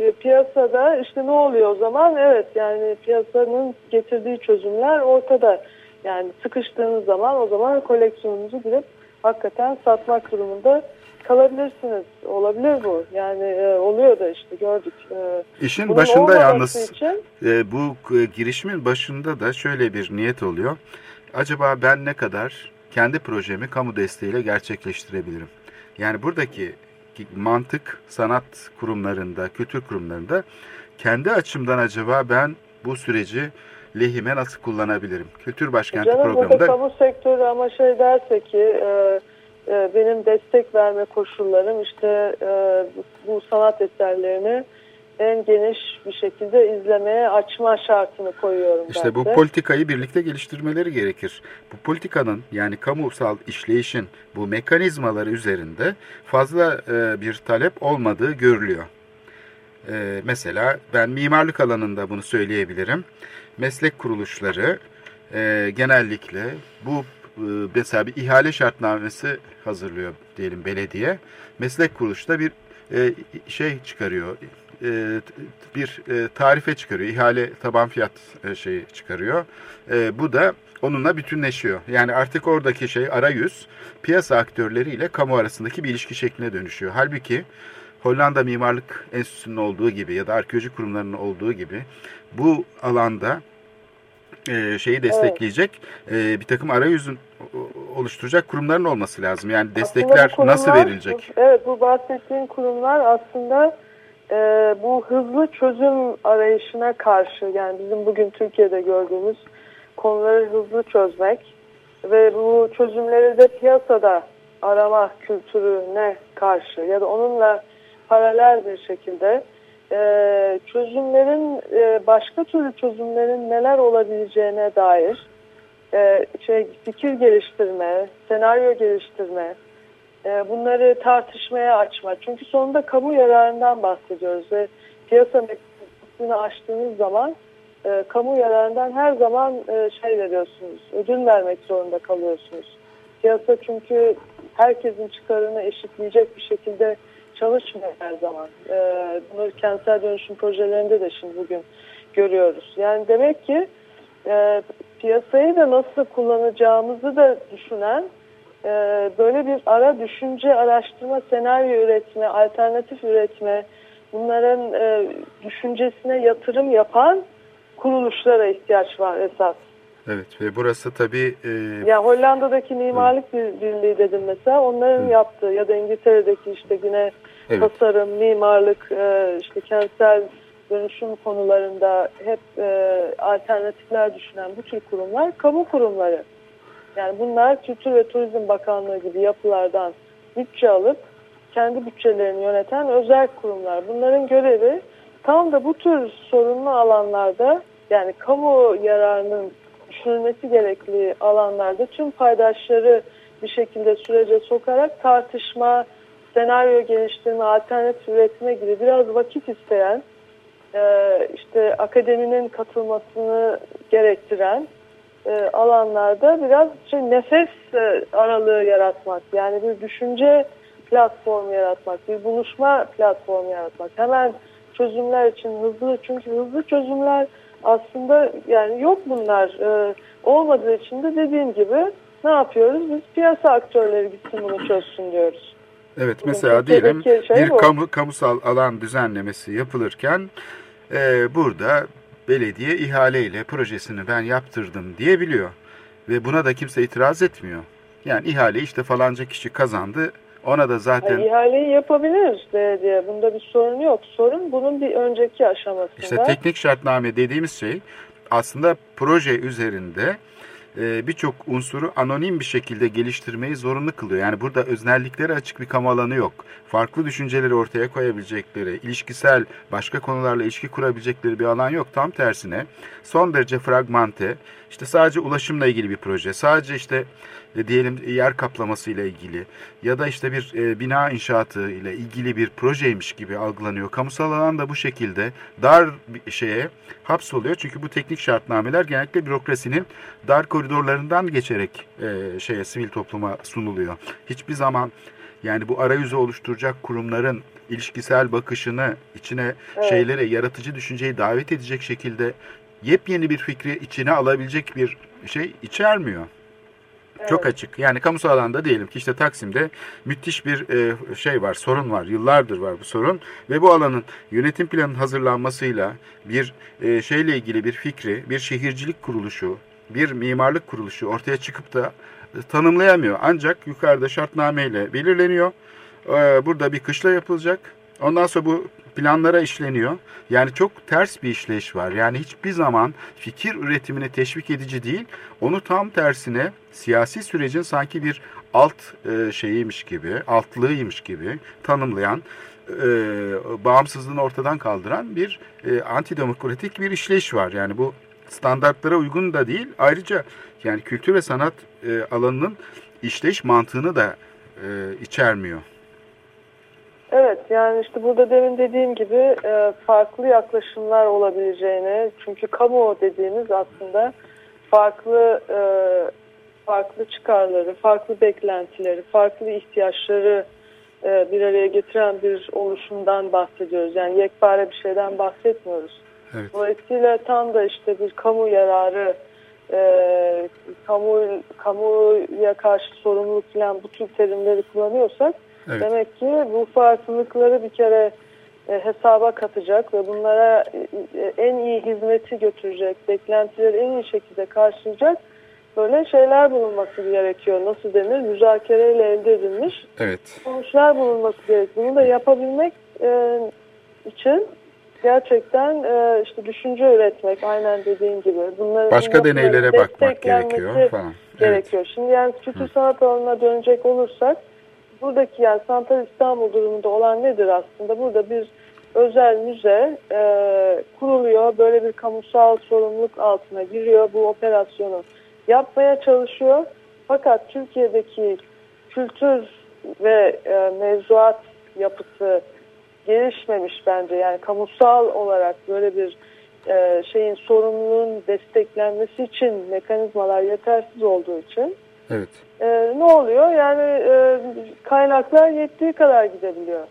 e, piyasada işte ne oluyor o zaman? Evet yani piyasanın getirdiği çözümler ortada. Yani sıkıştığınız zaman o zaman koleksiyonunuzu girip hakikaten satmak durumunda kalabilirsiniz. Olabilir bu. Yani e, oluyor da işte gördük. E, İşin başında yalnız için e, bu e, girişimin başında da şöyle bir niyet oluyor. Acaba ben ne kadar kendi projemi kamu desteğiyle gerçekleştirebilirim? Yani buradaki mantık sanat kurumlarında, kültür kurumlarında kendi açımdan acaba ben bu süreci lehime nasıl kullanabilirim? Kültür Başkenti Canım programında kamu sektörü ama şey derse ki e, e, benim destek verme koşullarım işte e, bu, sanat eserlerini en geniş bir şekilde izlemeye açma şartını koyuyorum İşte bu politikayı birlikte geliştirmeleri gerekir. Bu politikanın yani kamusal işleyişin bu mekanizmaları üzerinde fazla e, bir talep olmadığı görülüyor. E, mesela ben mimarlık alanında bunu söyleyebilirim. Meslek kuruluşları e, genellikle bu mesela bir ihale şartnamesi hazırlıyor diyelim belediye. Meslek kuruluşu da bir e, şey çıkarıyor. E, bir e, tarife çıkarıyor. ihale taban fiyat e, şeyi çıkarıyor. E, bu da onunla bütünleşiyor. Yani artık oradaki şey arayüz piyasa aktörleriyle kamu arasındaki bir ilişki şekline dönüşüyor. Halbuki Hollanda Mimarlık Enstitüsü'nün olduğu gibi ya da arkeoloji kurumlarının olduğu gibi bu alanda e, şeyi destekleyecek e, bir takım arayüzün oluşturacak kurumların olması lazım. Yani destekler kurumlar- nasıl verilecek? evet bu bahsettiğin kurumlar aslında e, bu hızlı çözüm arayışına karşı yani bizim bugün Türkiye'de gördüğümüz konuları hızlı çözmek ve bu çözümleri de piyasada arama kültürüne karşı ya da onunla paralel bir şekilde e, çözümlerin e, başka türlü çözümlerin neler olabileceğine dair e, şey fikir geliştirme, senaryo geliştirme, bunları tartışmaya açma. Çünkü sonunda kamu yararından bahsediyoruz ve piyasa mekanizmasını açtığınız zaman kamu yararından her zaman e, şey veriyorsunuz, ödül vermek zorunda kalıyorsunuz. Piyasa çünkü herkesin çıkarını eşitleyecek bir şekilde çalışmıyor her zaman. E, bunu kentsel dönüşüm projelerinde de şimdi bugün görüyoruz. Yani demek ki e, piyasayı da nasıl kullanacağımızı da düşünen e, böyle bir ara düşünce, araştırma, senaryo üretme, alternatif üretme, bunların e, düşüncesine yatırım yapan kuruluşlara ihtiyaç var esas. Evet ve burası tabii... E... Ya Hollanda'daki mimarlık bir, birliği dedim mesela onların Hı. yaptığı ya da İngiltere'deki işte yine evet. tasarım, mimarlık, e, işte kentsel dönüşüm konularında hep e, alternatifler düşünen bu tür kurumlar kamu kurumları. Yani bunlar Kültür ve Turizm Bakanlığı gibi yapılardan bütçe alıp kendi bütçelerini yöneten özel kurumlar. Bunların görevi tam da bu tür sorunlu alanlarda yani kamu yararının düşünülmesi gerekli alanlarda tüm paydaşları bir şekilde sürece sokarak tartışma, senaryo geliştirme, alternatif üretme gibi biraz vakit isteyen e, işte akademinin katılmasını gerektiren e, alanlarda biraz şey, nefes e, aralığı yaratmak yani bir düşünce platformu yaratmak, bir buluşma platformu yaratmak. Hemen çözümler için hızlı çünkü hızlı çözümler aslında yani yok bunlar olmadığı için de dediğim gibi ne yapıyoruz? Biz piyasa aktörleri gitsin bunu çözsün diyoruz. Evet mesela diyelim şey bir kamu kamusal alan düzenlemesi yapılırken e, burada belediye ihaleyle projesini ben yaptırdım diyebiliyor. Ve buna da kimse itiraz etmiyor. Yani ihale işte falanca kişi kazandı ona da zaten... Yani ihaleyi yapabilir belediye. Bunda bir sorun yok. Sorun bunun bir önceki aşamasında. İşte teknik şartname dediğimiz şey aslında proje üzerinde birçok unsuru anonim bir şekilde geliştirmeyi zorunlu kılıyor. Yani burada öznelliklere açık bir kamu alanı yok. Farklı düşünceleri ortaya koyabilecekleri, ilişkisel başka konularla ilişki kurabilecekleri bir alan yok. Tam tersine son derece fragmante, işte sadece ulaşımla ilgili bir proje, sadece işte e, diyelim yer kaplaması ile ilgili ya da işte bir e, bina inşaatı ile ilgili bir projeymiş gibi algılanıyor. Kamusal alan da bu şekilde dar bir şeye hapsoluyor. Çünkü bu teknik şartnameler genellikle bürokrasinin dar koridorlarından geçerek e, şeye sivil topluma sunuluyor. Hiçbir zaman yani bu arayüzü oluşturacak kurumların ilişkisel bakışını içine evet. şeylere yaratıcı düşünceyi davet edecek şekilde yepyeni bir fikri içine alabilecek bir şey içermiyor. Evet. Çok açık. Yani kamusal alanda diyelim ki işte Taksim'de müthiş bir e, şey var, sorun var. Yıllardır var bu sorun. Ve bu alanın yönetim planının hazırlanmasıyla bir e, şeyle ilgili bir fikri, bir şehircilik kuruluşu, bir mimarlık kuruluşu ortaya çıkıp da e, tanımlayamıyor. Ancak yukarıda şartnameyle belirleniyor. E, burada bir kışla yapılacak. Ondan sonra bu planlara işleniyor. Yani çok ters bir işleyiş var. Yani hiçbir zaman fikir üretimini teşvik edici değil, onu tam tersine siyasi sürecin sanki bir alt e, şeyiymiş gibi, altlığıymış gibi tanımlayan, e, bağımsızlığını ortadan kaldıran bir e, antidemokratik bir işleyiş var. Yani bu standartlara uygun da değil. Ayrıca yani kültür ve sanat alanının işleyiş mantığını da içermiyor. Evet yani işte burada demin dediğim gibi e, farklı yaklaşımlar olabileceğini çünkü kamu dediğimiz aslında farklı e, farklı çıkarları, farklı beklentileri, farklı ihtiyaçları e, bir araya getiren bir oluşumdan bahsediyoruz. Yani yekpare bir şeyden bahsetmiyoruz. Evet. Dolayısıyla tam da işte bir kamu yararı, e, kamu kamuya karşı sorumluluk falan bu tür terimleri kullanıyorsak Evet. Demek ki bu farklılıkları bir kere e, hesaba katacak ve bunlara e, en iyi hizmeti götürecek, beklentileri en iyi şekilde karşılayacak böyle şeyler bulunması gerekiyor. Nasıl denir? Müzakereyle elde edilmiş evet. sonuçlar bulunması gerekiyor. Bunu da yapabilmek e, için gerçekten e, işte düşünce üretmek aynen dediğin gibi. Bunları, Başka deneylere bakmak gerekiyor falan. Gerekiyor. Şimdi yani kültür sanat alanına dönecek olursak buradaki yani Santal İstanbul durumunda olan nedir aslında? Burada bir özel müze e, kuruluyor. Böyle bir kamusal sorumluluk altına giriyor. Bu operasyonu yapmaya çalışıyor. Fakat Türkiye'deki kültür ve e, mevzuat yapısı gelişmemiş bence. Yani kamusal olarak böyle bir e, şeyin sorumluluğun desteklenmesi için mekanizmalar yetersiz olduğu için Evet. E, ne oluyor? Yani e, kaynaklar yettiği kadar gidebiliyor.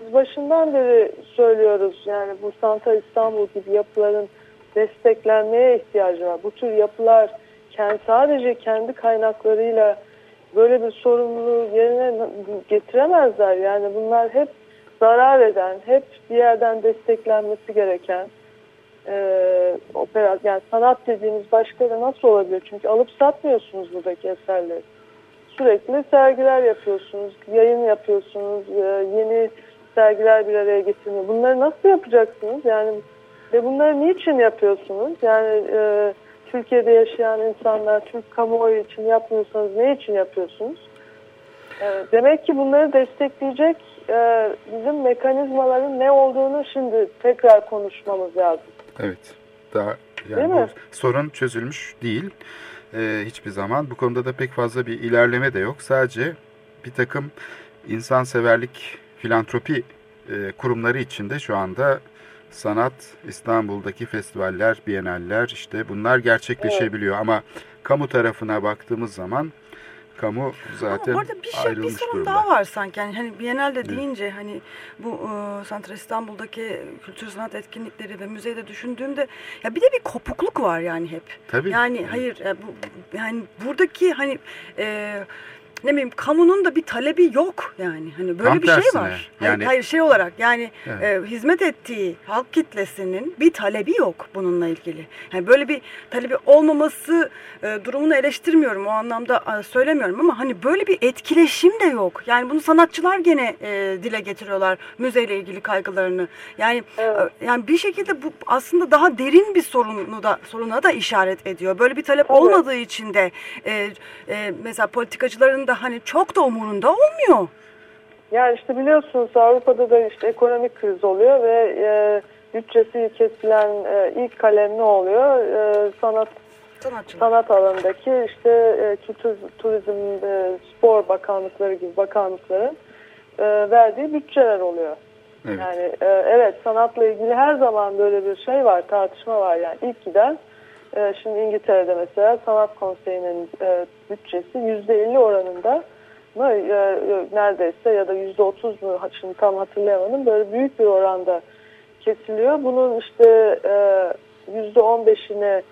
Biz başından beri söylüyoruz yani bu Santa İstanbul gibi yapıların desteklenmeye ihtiyacı var. Bu tür yapılar kendi, sadece kendi kaynaklarıyla böyle bir sorumluluğu yerine getiremezler. Yani bunlar hep zarar eden, hep bir yerden desteklenmesi gereken e, opera, yani sanat dediğimiz başka da nasıl olabilir? Çünkü alıp satmıyorsunuz buradaki eserleri. Sürekli sergiler yapıyorsunuz, yayın yapıyorsunuz, e, yeni sergiler bir araya getirmiyor. Bunları nasıl yapacaksınız? Yani ve bunları niçin yapıyorsunuz? Yani e, Türkiye'de yaşayan insanlar, Türk kamuoyu için yapmıyorsanız ne için yapıyorsunuz? E, demek ki bunları destekleyecek e, bizim mekanizmaların ne olduğunu şimdi tekrar konuşmamız lazım. Evet. Daha yani Değil mi? sorun çözülmüş değil. Ee, hiçbir zaman. Bu konuda da pek fazla bir ilerleme de yok. Sadece bir takım insanseverlik, filantropi e, kurumları içinde şu anda sanat, İstanbul'daki festivaller, biyenaller işte bunlar gerçekleşebiliyor. Ama kamu tarafına baktığımız zaman kamu zaten Ama orada bir şey bir sorun durumda. daha var sanki. Yani hani Biennale deyince hani bu e, Santral İstanbul'daki kültür sanat etkinlikleri ve müzeyi de düşündüğümde ya bir de bir kopukluk var yani hep. Tabii. Yani hayır e, bu, yani buradaki hani e, ne bileyim kamunun da bir talebi yok yani hani böyle Tam bir şey tersine, var. Hayır, yani- hayır şey olarak yani Evet. e, hizmet ettiği halk kitlesinin bir talebi yok bununla ilgili. Yani böyle bir talebi olmaması e, durumunu eleştirmiyorum o anlamda e, söylemiyorum ama hani böyle bir etkileşim de yok. Yani bunu sanatçılar gene e, dile getiriyorlar müzeyle ilgili kaygılarını. Yani Evet. e, yani bir şekilde bu aslında daha derin bir sorunu da soruna da işaret ediyor. Böyle bir talep Tabii. olmadığı için de e, e, mesela politikacıların da hani çok da umurunda olmuyor. Yani işte biliyorsunuz Avrupa'da da işte ekonomik kriz oluyor ve e, bütçesi kesilen e, ilk kalem ne oluyor? E, sanat Sanatçılar. sanat alanındaki işte e, kültür, turizm, e, spor bakanlıkları gibi bakanlıkların e, verdiği bütçeler oluyor. Evet. Yani e, evet sanatla ilgili her zaman böyle bir şey var, tartışma var. Yani ilk giden e, şimdi İngiltere'de mesela sanat konseyinin e, bütçesi yüzde 50 oranında mı e, e, neredeyse ya da yüzde 30 mu şimdi tam hatırlayamadım böyle büyük bir oranda kesiliyor. Bunun işte e, yüzde 15'ini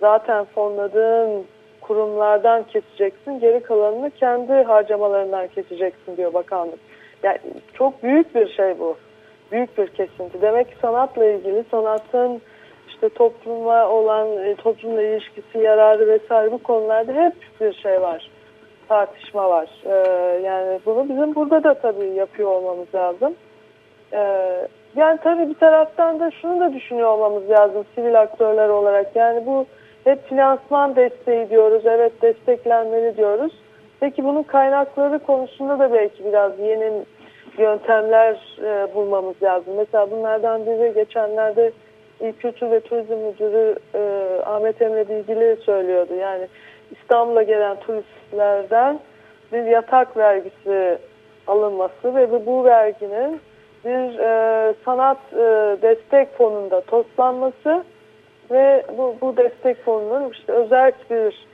zaten fonladığın kurumlardan keseceksin. Geri kalanını kendi harcamalarından keseceksin diyor bakanlık. Yani çok büyük bir şey bu. Büyük bir kesinti. Demek ki sanatla ilgili sanatın işte topluma olan e, toplumla ilişkisi, yararı vesaire bu konularda hep bir şey var. Tartışma var. Ee, yani bunu bizim burada da tabii yapıyor olmamız lazım. Ee, yani tabii bir taraftan da şunu da düşünüyor olmamız lazım sivil aktörler olarak. Yani bu hep finansman desteği diyoruz. Evet desteklenmeli diyoruz. Peki bunun kaynakları konusunda da belki biraz yeni yöntemler e, bulmamız lazım. Mesela bunlardan biri geçenlerde İl Kültür ve Turizm Müdürü e, Ahmet Emre Bilgili söylüyordu. Yani İstanbul'a gelen turistlerden bir yatak vergisi alınması ve bu verginin bir e, sanat e, destek fonunda toplanması ve bu, bu destek fonunun işte özel bir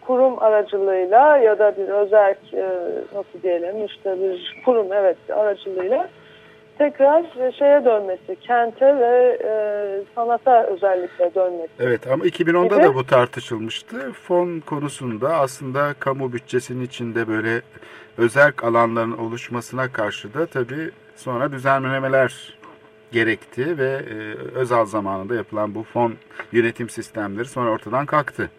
kurum aracılığıyla ya da bir özel e, nasıl diyelim işte bir kurum evet aracılığıyla tekrar şeye dönmesi, kente ve e, sanata özellikle dönmesi. Evet ama 2010'da Gibi. da bu tartışılmıştı. Fon konusunda aslında kamu bütçesinin içinde böyle özel alanların oluşmasına karşı da tabii sonra düzenlemeler gerekti ve e, özel zamanında yapılan bu fon yönetim sistemleri sonra ortadan kalktı.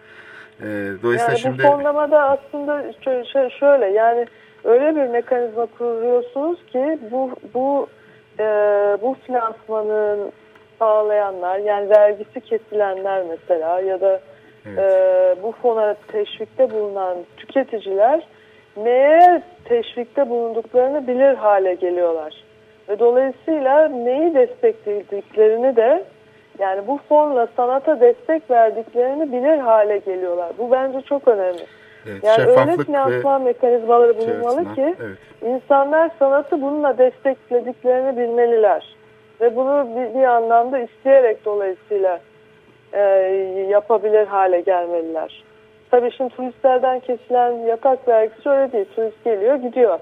E, dolayısıyla Yani şimdi bu fonlamada aslında şö- şö- şöyle yani öyle bir mekanizma kuruyorsunuz ki bu bu e, bu finansmanın sağlayanlar yani vergisi kesilenler mesela ya da Evet. e, bu fona teşvikte bulunan tüketiciler neye teşvikte bulunduklarını bilir hale geliyorlar. Ve dolayısıyla neyi desteklediklerini de yani bu fonla sanata destek verdiklerini bilir hale geliyorlar. Bu bence çok önemli. Evet, Yani öyle ve finansman mekanizmaları bulunmalı ki evet. insanlar sanatı bununla desteklediklerini bilmeliler. Ve bunu bir, bir anlamda isteyerek dolayısıyla e, yapabilir hale gelmeliler. Tabii şimdi turistlerden kesilen yatak vergisi öyle değil. Turist geliyor gidiyor.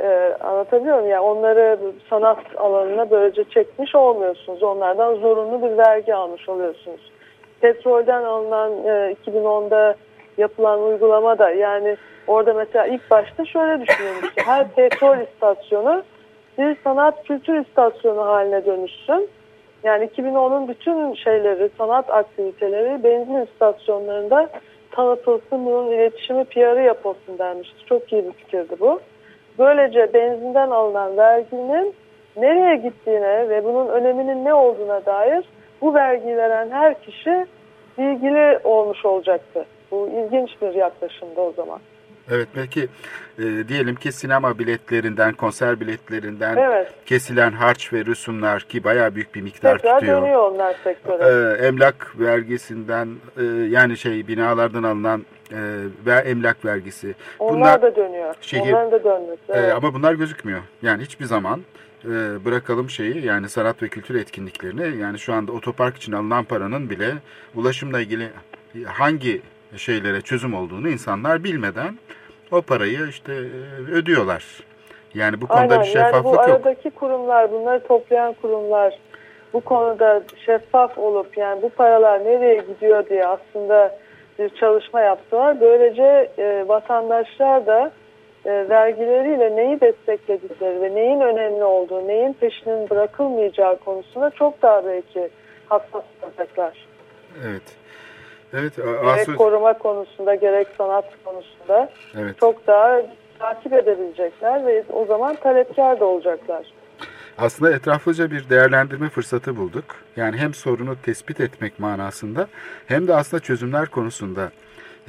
E, anlatabiliyor muyum? Yani onları sanat alanına böylece çekmiş olmuyorsunuz. Onlardan zorunlu bir vergi almış oluyorsunuz. Petrolden alınan e, 2010'da yapılan uygulama da yani orada mesela ilk başta şöyle düşünülmüştü. Her petrol istasyonu bir sanat kültür istasyonu haline dönüşsün. Yani 2010'un bütün şeyleri, sanat aktiviteleri benzin istasyonlarında tanıtılsın, bunun iletişimi, PR'ı yapılsın denmişti. Çok iyi bir fikirdi bu. Böylece benzinden alınan verginin nereye gittiğine ve bunun öneminin ne olduğuna dair bu vergiyi veren her kişi bilgili olmuş olacaktı. Bu ilginç bir yaklaşımdı o zaman. Evet belki e, diyelim ki sinema biletlerinden, konser biletlerinden Evet. kesilen harç ve rüsumlar ki bayağı büyük bir miktar Tekrar tutuyor. dönüyor onlar sektöre. E, emlak vergisinden e, yani şey binalardan alınan e, ve emlak vergisi. Onlar Bunlar da dönüyor. şehir- Onların da dönmesi. e, Evet. ama bunlar gözükmüyor. Yani hiçbir zaman e, bırakalım şeyi yani sanat ve kültür etkinliklerini yani şu anda otopark için alınan paranın bile ulaşımla ilgili hangi şeylere çözüm olduğunu insanlar bilmeden o parayı işte e, ödüyorlar. Yani bu konuda Aynen. bir şeffaflık yani bu yok. aradaki kurumlar, bunları toplayan kurumlar bu konuda şeffaf olup yani bu paralar nereye gidiyor diye aslında bir çalışma yaptılar. Böylece e, vatandaşlar da e, vergileriyle neyi destekledikleri ve neyin önemli olduğu, neyin peşinin bırakılmayacağı konusunda çok daha belki hassas olacaklar. Evet. Evet, Gerek Asu, koruma konusunda gerek sanat konusunda evet. çok daha takip edebilecekler ve o zaman talepkar da olacaklar. Aslında etraflıca bir değerlendirme fırsatı bulduk. Yani hem sorunu tespit etmek manasında hem de aslında çözümler konusunda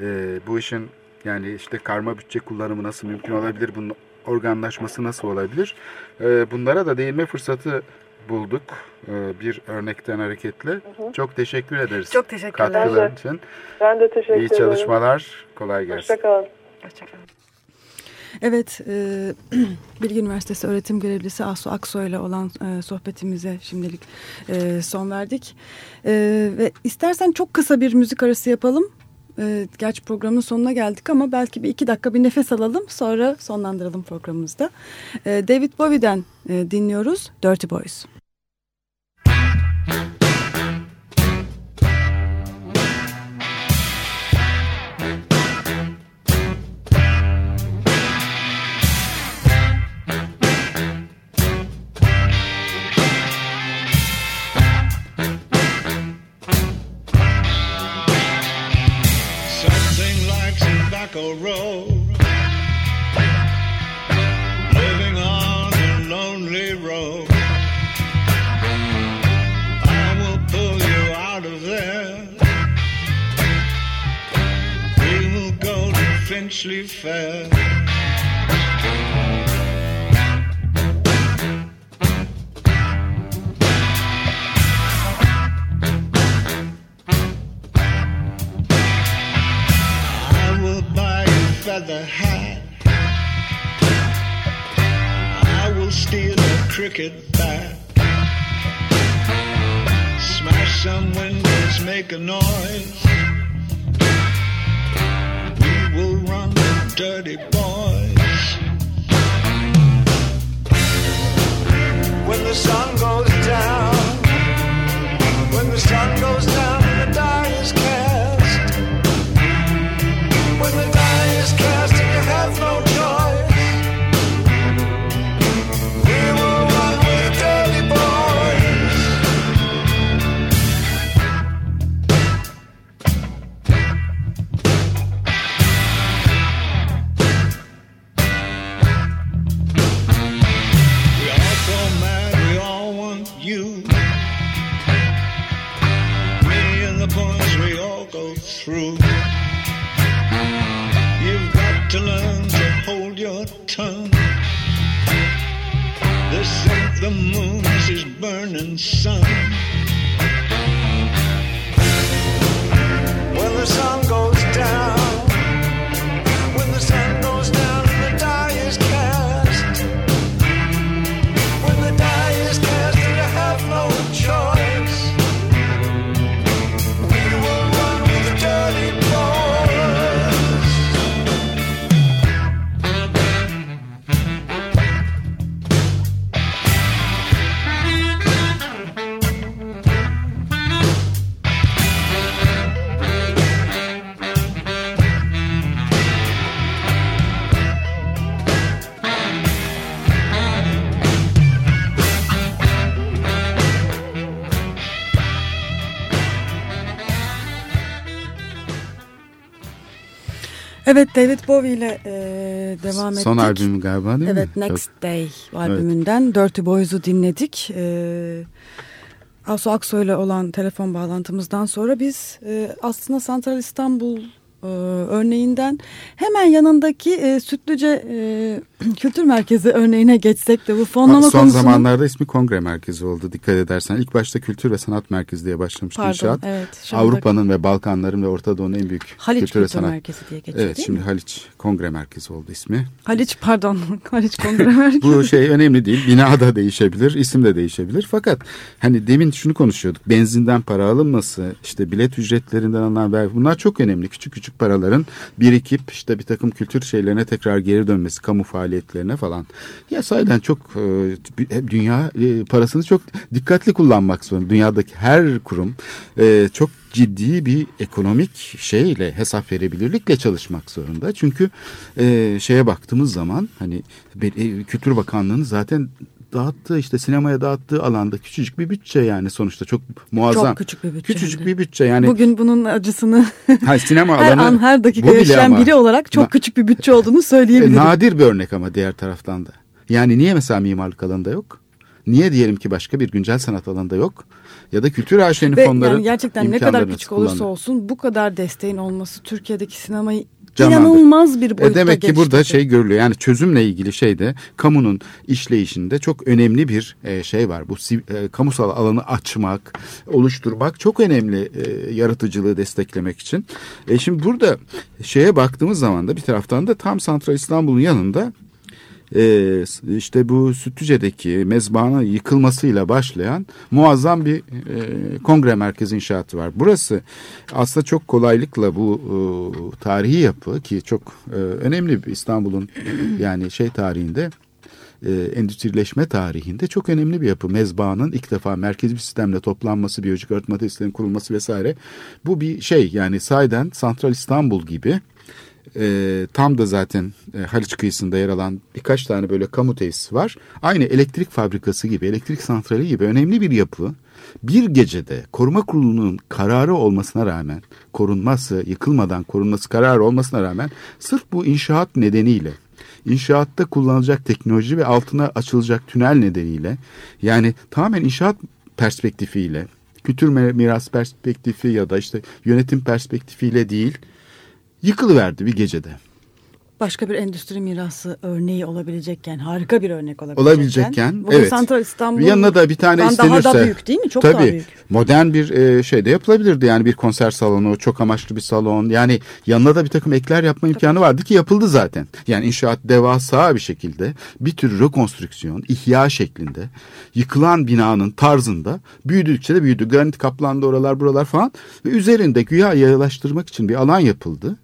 e, bu işin yani işte karma bütçe kullanımı nasıl mümkün olabilir, bunun organlaşması nasıl olabilir? E, bunlara da değinme fırsatı bulduk e, bir örnekten hareketle. Çok teşekkür ederiz. Çok teşekkürler. Katkıların Ben de. için. Ben de teşekkür İyi ederim. çalışmalar. Kolay gelsin. Hoşçakalın. Evet, e, Bilgi Üniversitesi öğretim görevlisi Asu Aksoy ile olan e, sohbetimize şimdilik e, son verdik. E, ve istersen çok kısa bir müzik arası yapalım. E, gerçi programın sonuna geldik ama belki bir iki dakika bir nefes alalım sonra sonlandıralım programımızda. E, David Bowie'den e, dinliyoruz Dirty Boys. We fair. Evet David Bowie ile e, devam ettik. Son albümü galiba değil Evet mi? Next Day albümünden Dirty Boys'u dinledik. E, Asu Aksoy ile olan telefon bağlantımızdan sonra biz e, aslında Santral İstanbul e, örneğinden hemen yanındaki e, Sütlüce e, Kültür Merkezi örneğine geçsek de bu fonlama Son konusunu... zamanlarda ismi kongre merkezi oldu dikkat edersen. İlk başta kültür ve sanat merkezi diye başlamıştı Pardon, inşaat. evet, Avrupa'nın ve Balkanların ve Orta Doğu'nun en büyük Haliç kültür ve Kültür sanat. Merkezi diye geçiyor Evet şimdi mi? Haliç Kongre Merkezi oldu ismi. Haliç pardon Haliç Kongre Merkezi. Bu şey önemli değil. Bina da değişebilir, isim de değişebilir. Fakat hani demin şunu konuşuyorduk. Benzinden para alınması, işte bilet ücretlerinden alınan vergi bunlar çok önemli. Küçük küçük paraların birikip işte bir takım kültür şeylerine tekrar geri dönmesi, kamu faaliyetlerine falan. Ya sayeden çok e, dünya e, parasını çok dikkatli kullanmak zorunda. Dünyadaki her kurum e, çok ciddi bir ekonomik şeyle hesap verebilirlikle çalışmak zorunda. Çünkü e, şeye baktığımız zaman hani e, Kültür Bakanlığı'nın zaten dağıttığı işte sinemaya dağıttığı alanda küçücük bir bütçe yani sonuçta çok muazzam. Çok küçük bir bütçe Küçücük de. bir bütçe yani. Bugün bunun acısını Hayır, sinema her alanı an her dakika yaşayan ama. biri olarak çok küçük bir bütçe olduğunu E, söyleyebilirim. nadir bir örnek ama diğer taraftan da. Yani niye mesela mimarlık alanında yok? Niye diyelim ki başka bir güncel sanat alanında yok? Ya da kültür AŞ'nin Ve fonları yani gerçekten ne kadar küçük olursa kullanıyor. olsun bu kadar desteğin olması Türkiye'deki sinemayı Canlandır. inanılmaz bir boyutta E demek ki burada şey görülüyor. Yani çözümle ilgili şeyde kamunun işleyişinde çok önemli bir e, şey var. Bu e, kamusal alanı açmak, oluşturmak çok önemli e, yaratıcılığı desteklemek için. E şimdi burada şeye baktığımız zaman da bir taraftan da tam Santral İstanbul'un yanında e, işte bu Sütlüce'deki mezbahanın yıkılmasıyla başlayan muazzam bir e, kongre merkezi inşaatı var. Burası aslında çok kolaylıkla bu e, tarihi yapı ki çok e, önemli İstanbul'un yani şey tarihinde e, endüstrileşme tarihinde çok önemli bir yapı. Mezbahanın ilk defa merkezi bir sistemle toplanması, biyolojik arıtma tesislerinin kurulması vesaire. Bu bir şey yani sahiden Santral İstanbul gibi e, tam da zaten e, Haliç kıyısında yer alan birkaç tane böyle kamu tesisi var. Aynı elektrik fabrikası gibi, elektrik santrali gibi önemli bir yapı. Bir gecede koruma kurulunun kararı olmasına rağmen, korunması, yıkılmadan korunması kararı olmasına rağmen sırf bu inşaat nedeniyle inşaatta kullanılacak teknoloji ve altına açılacak tünel nedeniyle yani tamamen inşaat perspektifiyle kültür miras perspektifi ya da işte yönetim perspektifiyle değil yıkılıverdi bir gecede. Başka bir endüstri mirası örneği olabilecekken harika bir örnek olabilecekken. Olabilecekken Bugün evet. Santral İstanbul Yanına da bir tane daha istenirse. da büyük değil mi? Çok tabii, daha büyük. Modern bir e, şey de yapılabilirdi yani bir konser salonu, çok amaçlı bir salon. Yani yanına da bir takım ekler yapma imkanı vardı ki yapıldı zaten. Yani inşaat devasa bir şekilde bir tür rekonstrüksiyon, ihya şeklinde yıkılan binanın tarzında büyüdükçe de büyüdü. Granit kaplandı oralar buralar falan ve üzerinde güya yayalaştırmak için bir alan yapıldı.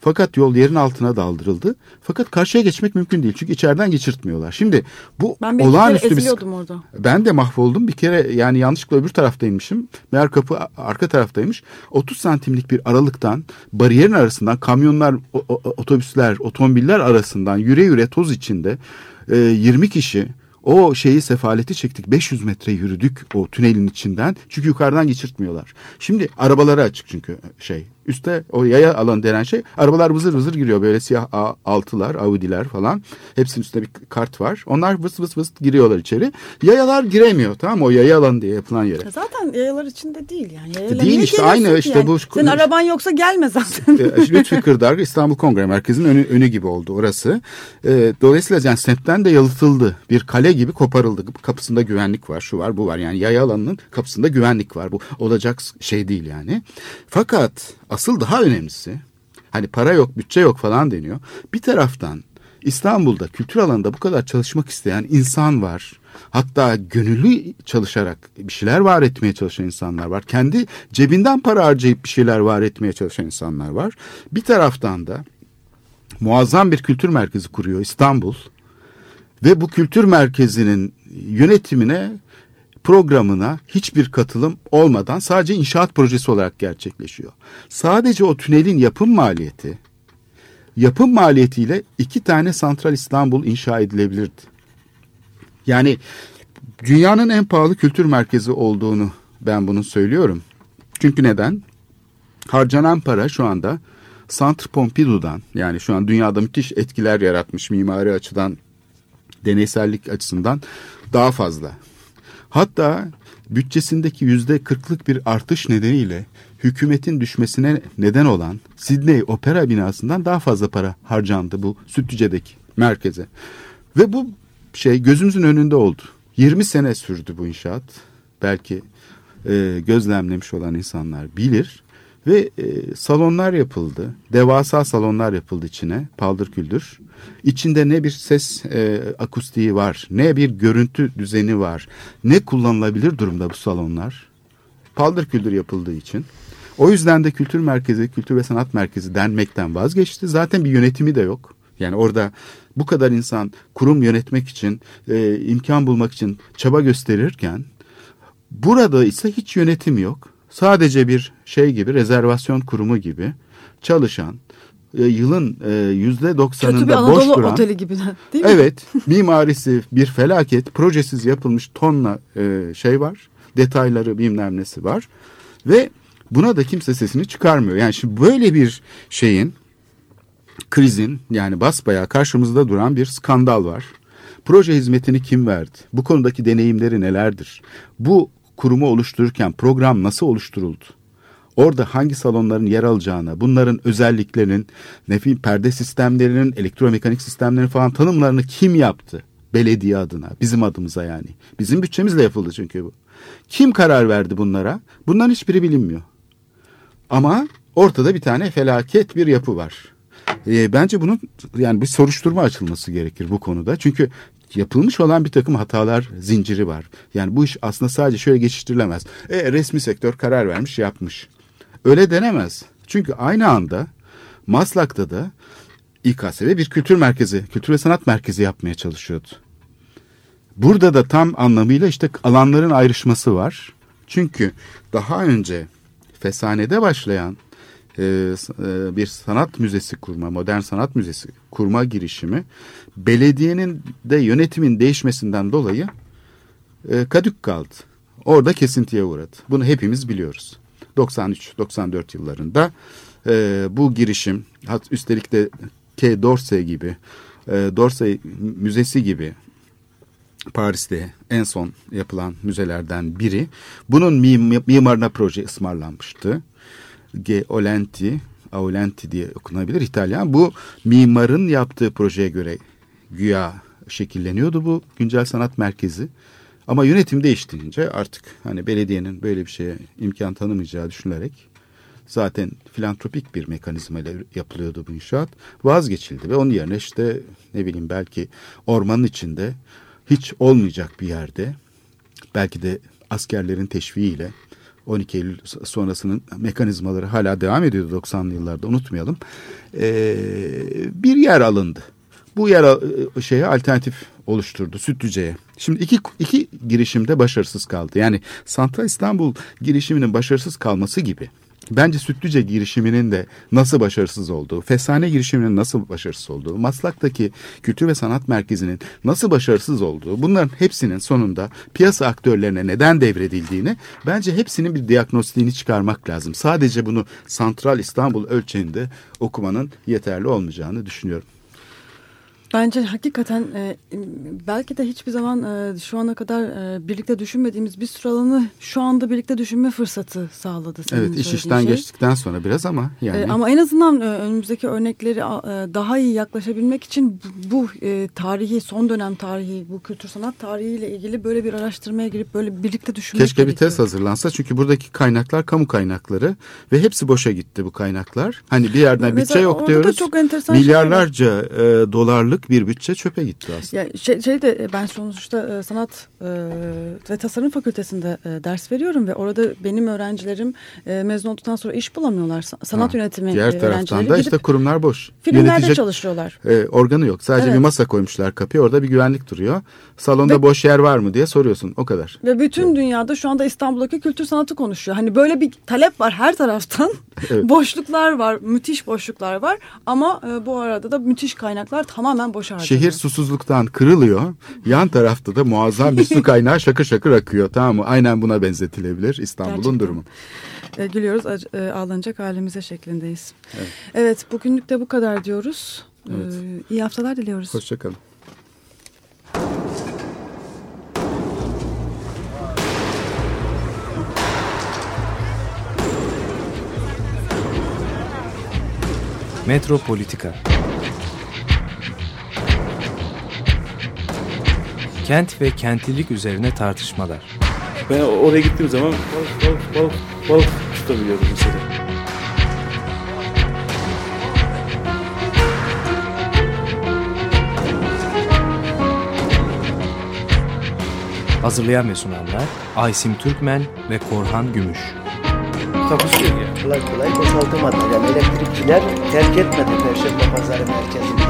Fakat yol yerin altına daldırıldı. Fakat karşıya geçmek mümkün değil. Çünkü içeriden geçirtmiyorlar. Şimdi bu Ben bir olağanüstü bir orada. ben de mahvoldum. Bir kere yani yanlışlıkla öbür taraftaymışım. Meğer kapı arka taraftaymış. 30 santimlik bir aralıktan bariyerin arasından kamyonlar, otobüsler, otomobiller arasından yüre yüre toz içinde e, 20 kişi o şeyi sefaleti çektik. 500 metre yürüdük o tünelin içinden. Çünkü yukarıdan geçirtmiyorlar. Şimdi arabaları açık çünkü şey Üste o yaya alan denen şey arabalar vızır vızır giriyor böyle siyah A- altılar, Audi'ler falan. Hepsinin üstünde bir kart var. Onlar vıs vıs vıs giriyorlar içeri. Yayalar giremiyor tamam mı? O yaya alanı diye yapılan yere. Zaten yayalar içinde değil yani. Yayalar Değil işte, aynı ki işte yani? bu- Senin araban yoksa gelme zaten. E, Lütfi Kırdar İstanbul Kongre Merkezi'nin önü, önü gibi oldu orası. E, dolayısıyla yani semtten de yalıtıldı. Bir kale gibi koparıldı. Kapısında güvenlik var, şu var, bu var. Yani yaya alanının kapısında güvenlik var. Bu olacak şey değil yani. Fakat asıl daha önemlisi hani para yok, bütçe yok falan deniyor. Bir taraftan İstanbul'da kültür alanında bu kadar çalışmak isteyen insan var. Hatta gönüllü çalışarak bir şeyler var etmeye çalışan insanlar var. Kendi cebinden para harcayıp bir şeyler var etmeye çalışan insanlar var. Bir taraftan da muazzam bir kültür merkezi kuruyor İstanbul. Ve bu kültür merkezinin yönetimine, programına hiçbir katılım olmadan sadece inşaat projesi olarak gerçekleşiyor. Sadece o tünelin yapım maliyeti, yapım maliyetiyle iki tane Santral İstanbul inşa edilebilirdi. Yani dünyanın en pahalı kültür merkezi olduğunu ben bunu söylüyorum. Çünkü neden? Harcanan para şu anda Centre Pompidou'dan yani şu an dünyada müthiş etkiler yaratmış mimari açıdan deneysellik açısından daha fazla. Hatta bütçesindeki yüzde kırklık bir artış nedeniyle hükümetin düşmesine neden olan Sydney Opera binasından daha fazla para harcandı bu Sütlüce'deki merkeze. Ve bu şey gözümüzün önünde oldu. 20 sene sürdü bu inşaat. Belki e, gözlemlemiş olan insanlar bilir. Ve e, salonlar yapıldı. Devasa salonlar yapıldı içine. Paldır küldür. İçinde ne bir ses e, akustiği var. Ne bir görüntü düzeni var. Ne kullanılabilir durumda bu salonlar. Paldır küldür yapıldığı için. O yüzden de kültür merkezi, kültür ve sanat merkezi denmekten vazgeçti. Zaten bir yönetimi de yok. Yani orada bu kadar insan kurum yönetmek için, e, imkan bulmak için çaba gösterirken burada ise hiç yönetim yok. Sadece bir şey gibi, rezervasyon kurumu gibi çalışan, e, yılın e, yüzde doksanında boş duran... oteli gibi de, değil mi? Evet, mimarisi bir felaket, projesiz yapılmış tonla e, şey var, detayları bilmem nesi var ve buna da kimse sesini çıkarmıyor. Yani şimdi böyle bir şeyin, krizin yani basbayağı karşımızda duran bir skandal var. Proje hizmetini kim verdi? Bu konudaki deneyimleri nelerdir? Bu kurumu oluştururken program nasıl oluşturuldu? Orada hangi salonların yer alacağını, bunların özelliklerinin, nefin perde sistemlerinin, elektromekanik sistemlerin falan tanımlarını kim yaptı? Belediye adına, bizim adımıza yani. Bizim bütçemizle yapıldı çünkü bu. Kim karar verdi bunlara? Bunların hiçbiri bilinmiyor. Ama ortada bir tane felaket bir yapı var. E, bence bunun yani bir soruşturma açılması gerekir bu konuda. Çünkü yapılmış olan bir takım hatalar zinciri var. Yani bu iş aslında sadece şöyle geçiştirilemez. E, resmi sektör karar vermiş yapmış. Öyle denemez. Çünkü aynı anda Maslak'ta da İKSV bir kültür merkezi, kültür ve sanat merkezi yapmaya çalışıyordu. Burada da tam anlamıyla işte alanların ayrışması var. Çünkü daha önce Fesane'de başlayan bir sanat müzesi kurma, modern sanat müzesi kurma girişimi belediyenin de yönetimin değişmesinden dolayı e, kadük kaldı. Orada kesintiye uğradı. Bunu hepimiz biliyoruz. 93-94 yıllarında e, bu girişim, üstelik de K. Dorsey gibi, e, Dorsey Müzesi gibi Paris'te en son yapılan müzelerden biri. Bunun mim mimarına proje ısmarlanmıştı. G. Olenti, Aulenti diye okunabilir İtalyan. Bu mimarın yaptığı projeye göre güya şekilleniyordu bu güncel sanat merkezi. Ama yönetim değiştirince artık hani belediyenin böyle bir şeye imkan tanımayacağı düşünülerek zaten filantropik bir mekanizma ile yapılıyordu bu inşaat. Vazgeçildi ve onun yerine işte ne bileyim belki ormanın içinde hiç olmayacak bir yerde belki de askerlerin teşviğiyle 12 Eylül sonrasının mekanizmaları hala devam ediyordu 90'lı yıllarda unutmayalım. Ee, bir yer alındı. Bu yer şeye alternatif oluşturdu Sütlüce'ye. Şimdi iki, iki girişimde başarısız kaldı. Yani Santral İstanbul girişiminin başarısız kalması gibi Bence Sütlüce girişiminin de nasıl başarısız olduğu, Fesane girişiminin nasıl başarısız olduğu, Maslak'taki Kültür ve Sanat Merkezi'nin nasıl başarısız olduğu, bunların hepsinin sonunda piyasa aktörlerine neden devredildiğini bence hepsinin bir diagnostiğini çıkarmak lazım. Sadece bunu Santral İstanbul ölçeğinde okumanın yeterli olmayacağını düşünüyorum. Bence hakikaten e, belki de hiçbir zaman e, şu ana kadar e, birlikte düşünmediğimiz bir sürü alanı şu anda birlikte düşünme fırsatı sağladı. Senin evet iş işten şey. geçtikten sonra biraz ama yani. E, ama en azından e, önümüzdeki örnekleri e, daha iyi yaklaşabilmek için bu, bu e, tarihi son dönem tarihi bu kültür sanat tarihiyle ilgili böyle bir araştırmaya girip böyle birlikte düşünmek Keşke bir gerekiyor. test hazırlansa çünkü buradaki kaynaklar kamu kaynakları ve hepsi boşa gitti bu kaynaklar. Hani bir yerden Mesela bütçe yok orada da diyoruz. çok enteresan var. Milyarlarca e, dolarlık bir bütçe çöpe gitti aslında. Ya şey, şey de e, ben sonuçta e, sanat e, ve tasarım fakültesinde ders veriyorum ve orada benim öğrencilerim mezun olduktan sonra iş bulamıyorlar. Sa- Sanat Ha, yönetimi Diğer taraftan da işte kurumlar boş. filmlerde Yönetecek çalışıyorlar. e, organı yok. Sadece Evet. bir masa koymuşlar kapıya. Orada bir güvenlik duruyor. Salonda Ve- boş yer var mı diye soruyorsun. O kadar. Ve bütün dünyada şu anda İstanbul'daki kültür sanatı konuşuyor. Hani böyle bir talep var her taraftan. Evet. Boşluklar var, müthiş boşluklar var. Ama bu arada da müthiş kaynaklar tamamen boş harcanıyor. Şehir susuzluktan kırılıyor. Yan tarafta da muazzam bir su kaynağı şakır şakır akıyor. Tamam mı? Aynen buna benzetilebilir İstanbul'un durumu. E, gülüyoruz, e, ağlanacak halimize şeklindeyiz. Evet. bugünlük de bu kadar diyoruz. E, iyi haftalar diliyoruz. Hoşçakalın. Metropolitika Kent ve kentlilik üzerine tartışmalar. Ben oraya gittiğim zaman balık balık balık balık tutabiliyordum mesela. Hazırlayan ve sunanlar Aysim Türkmen ve Korhan Gümüş. Takusuyor ya. Kolay kolay boşaltamadılar. Yani elektrikçiler terk etmedi Perşembe Pazarı merkezini.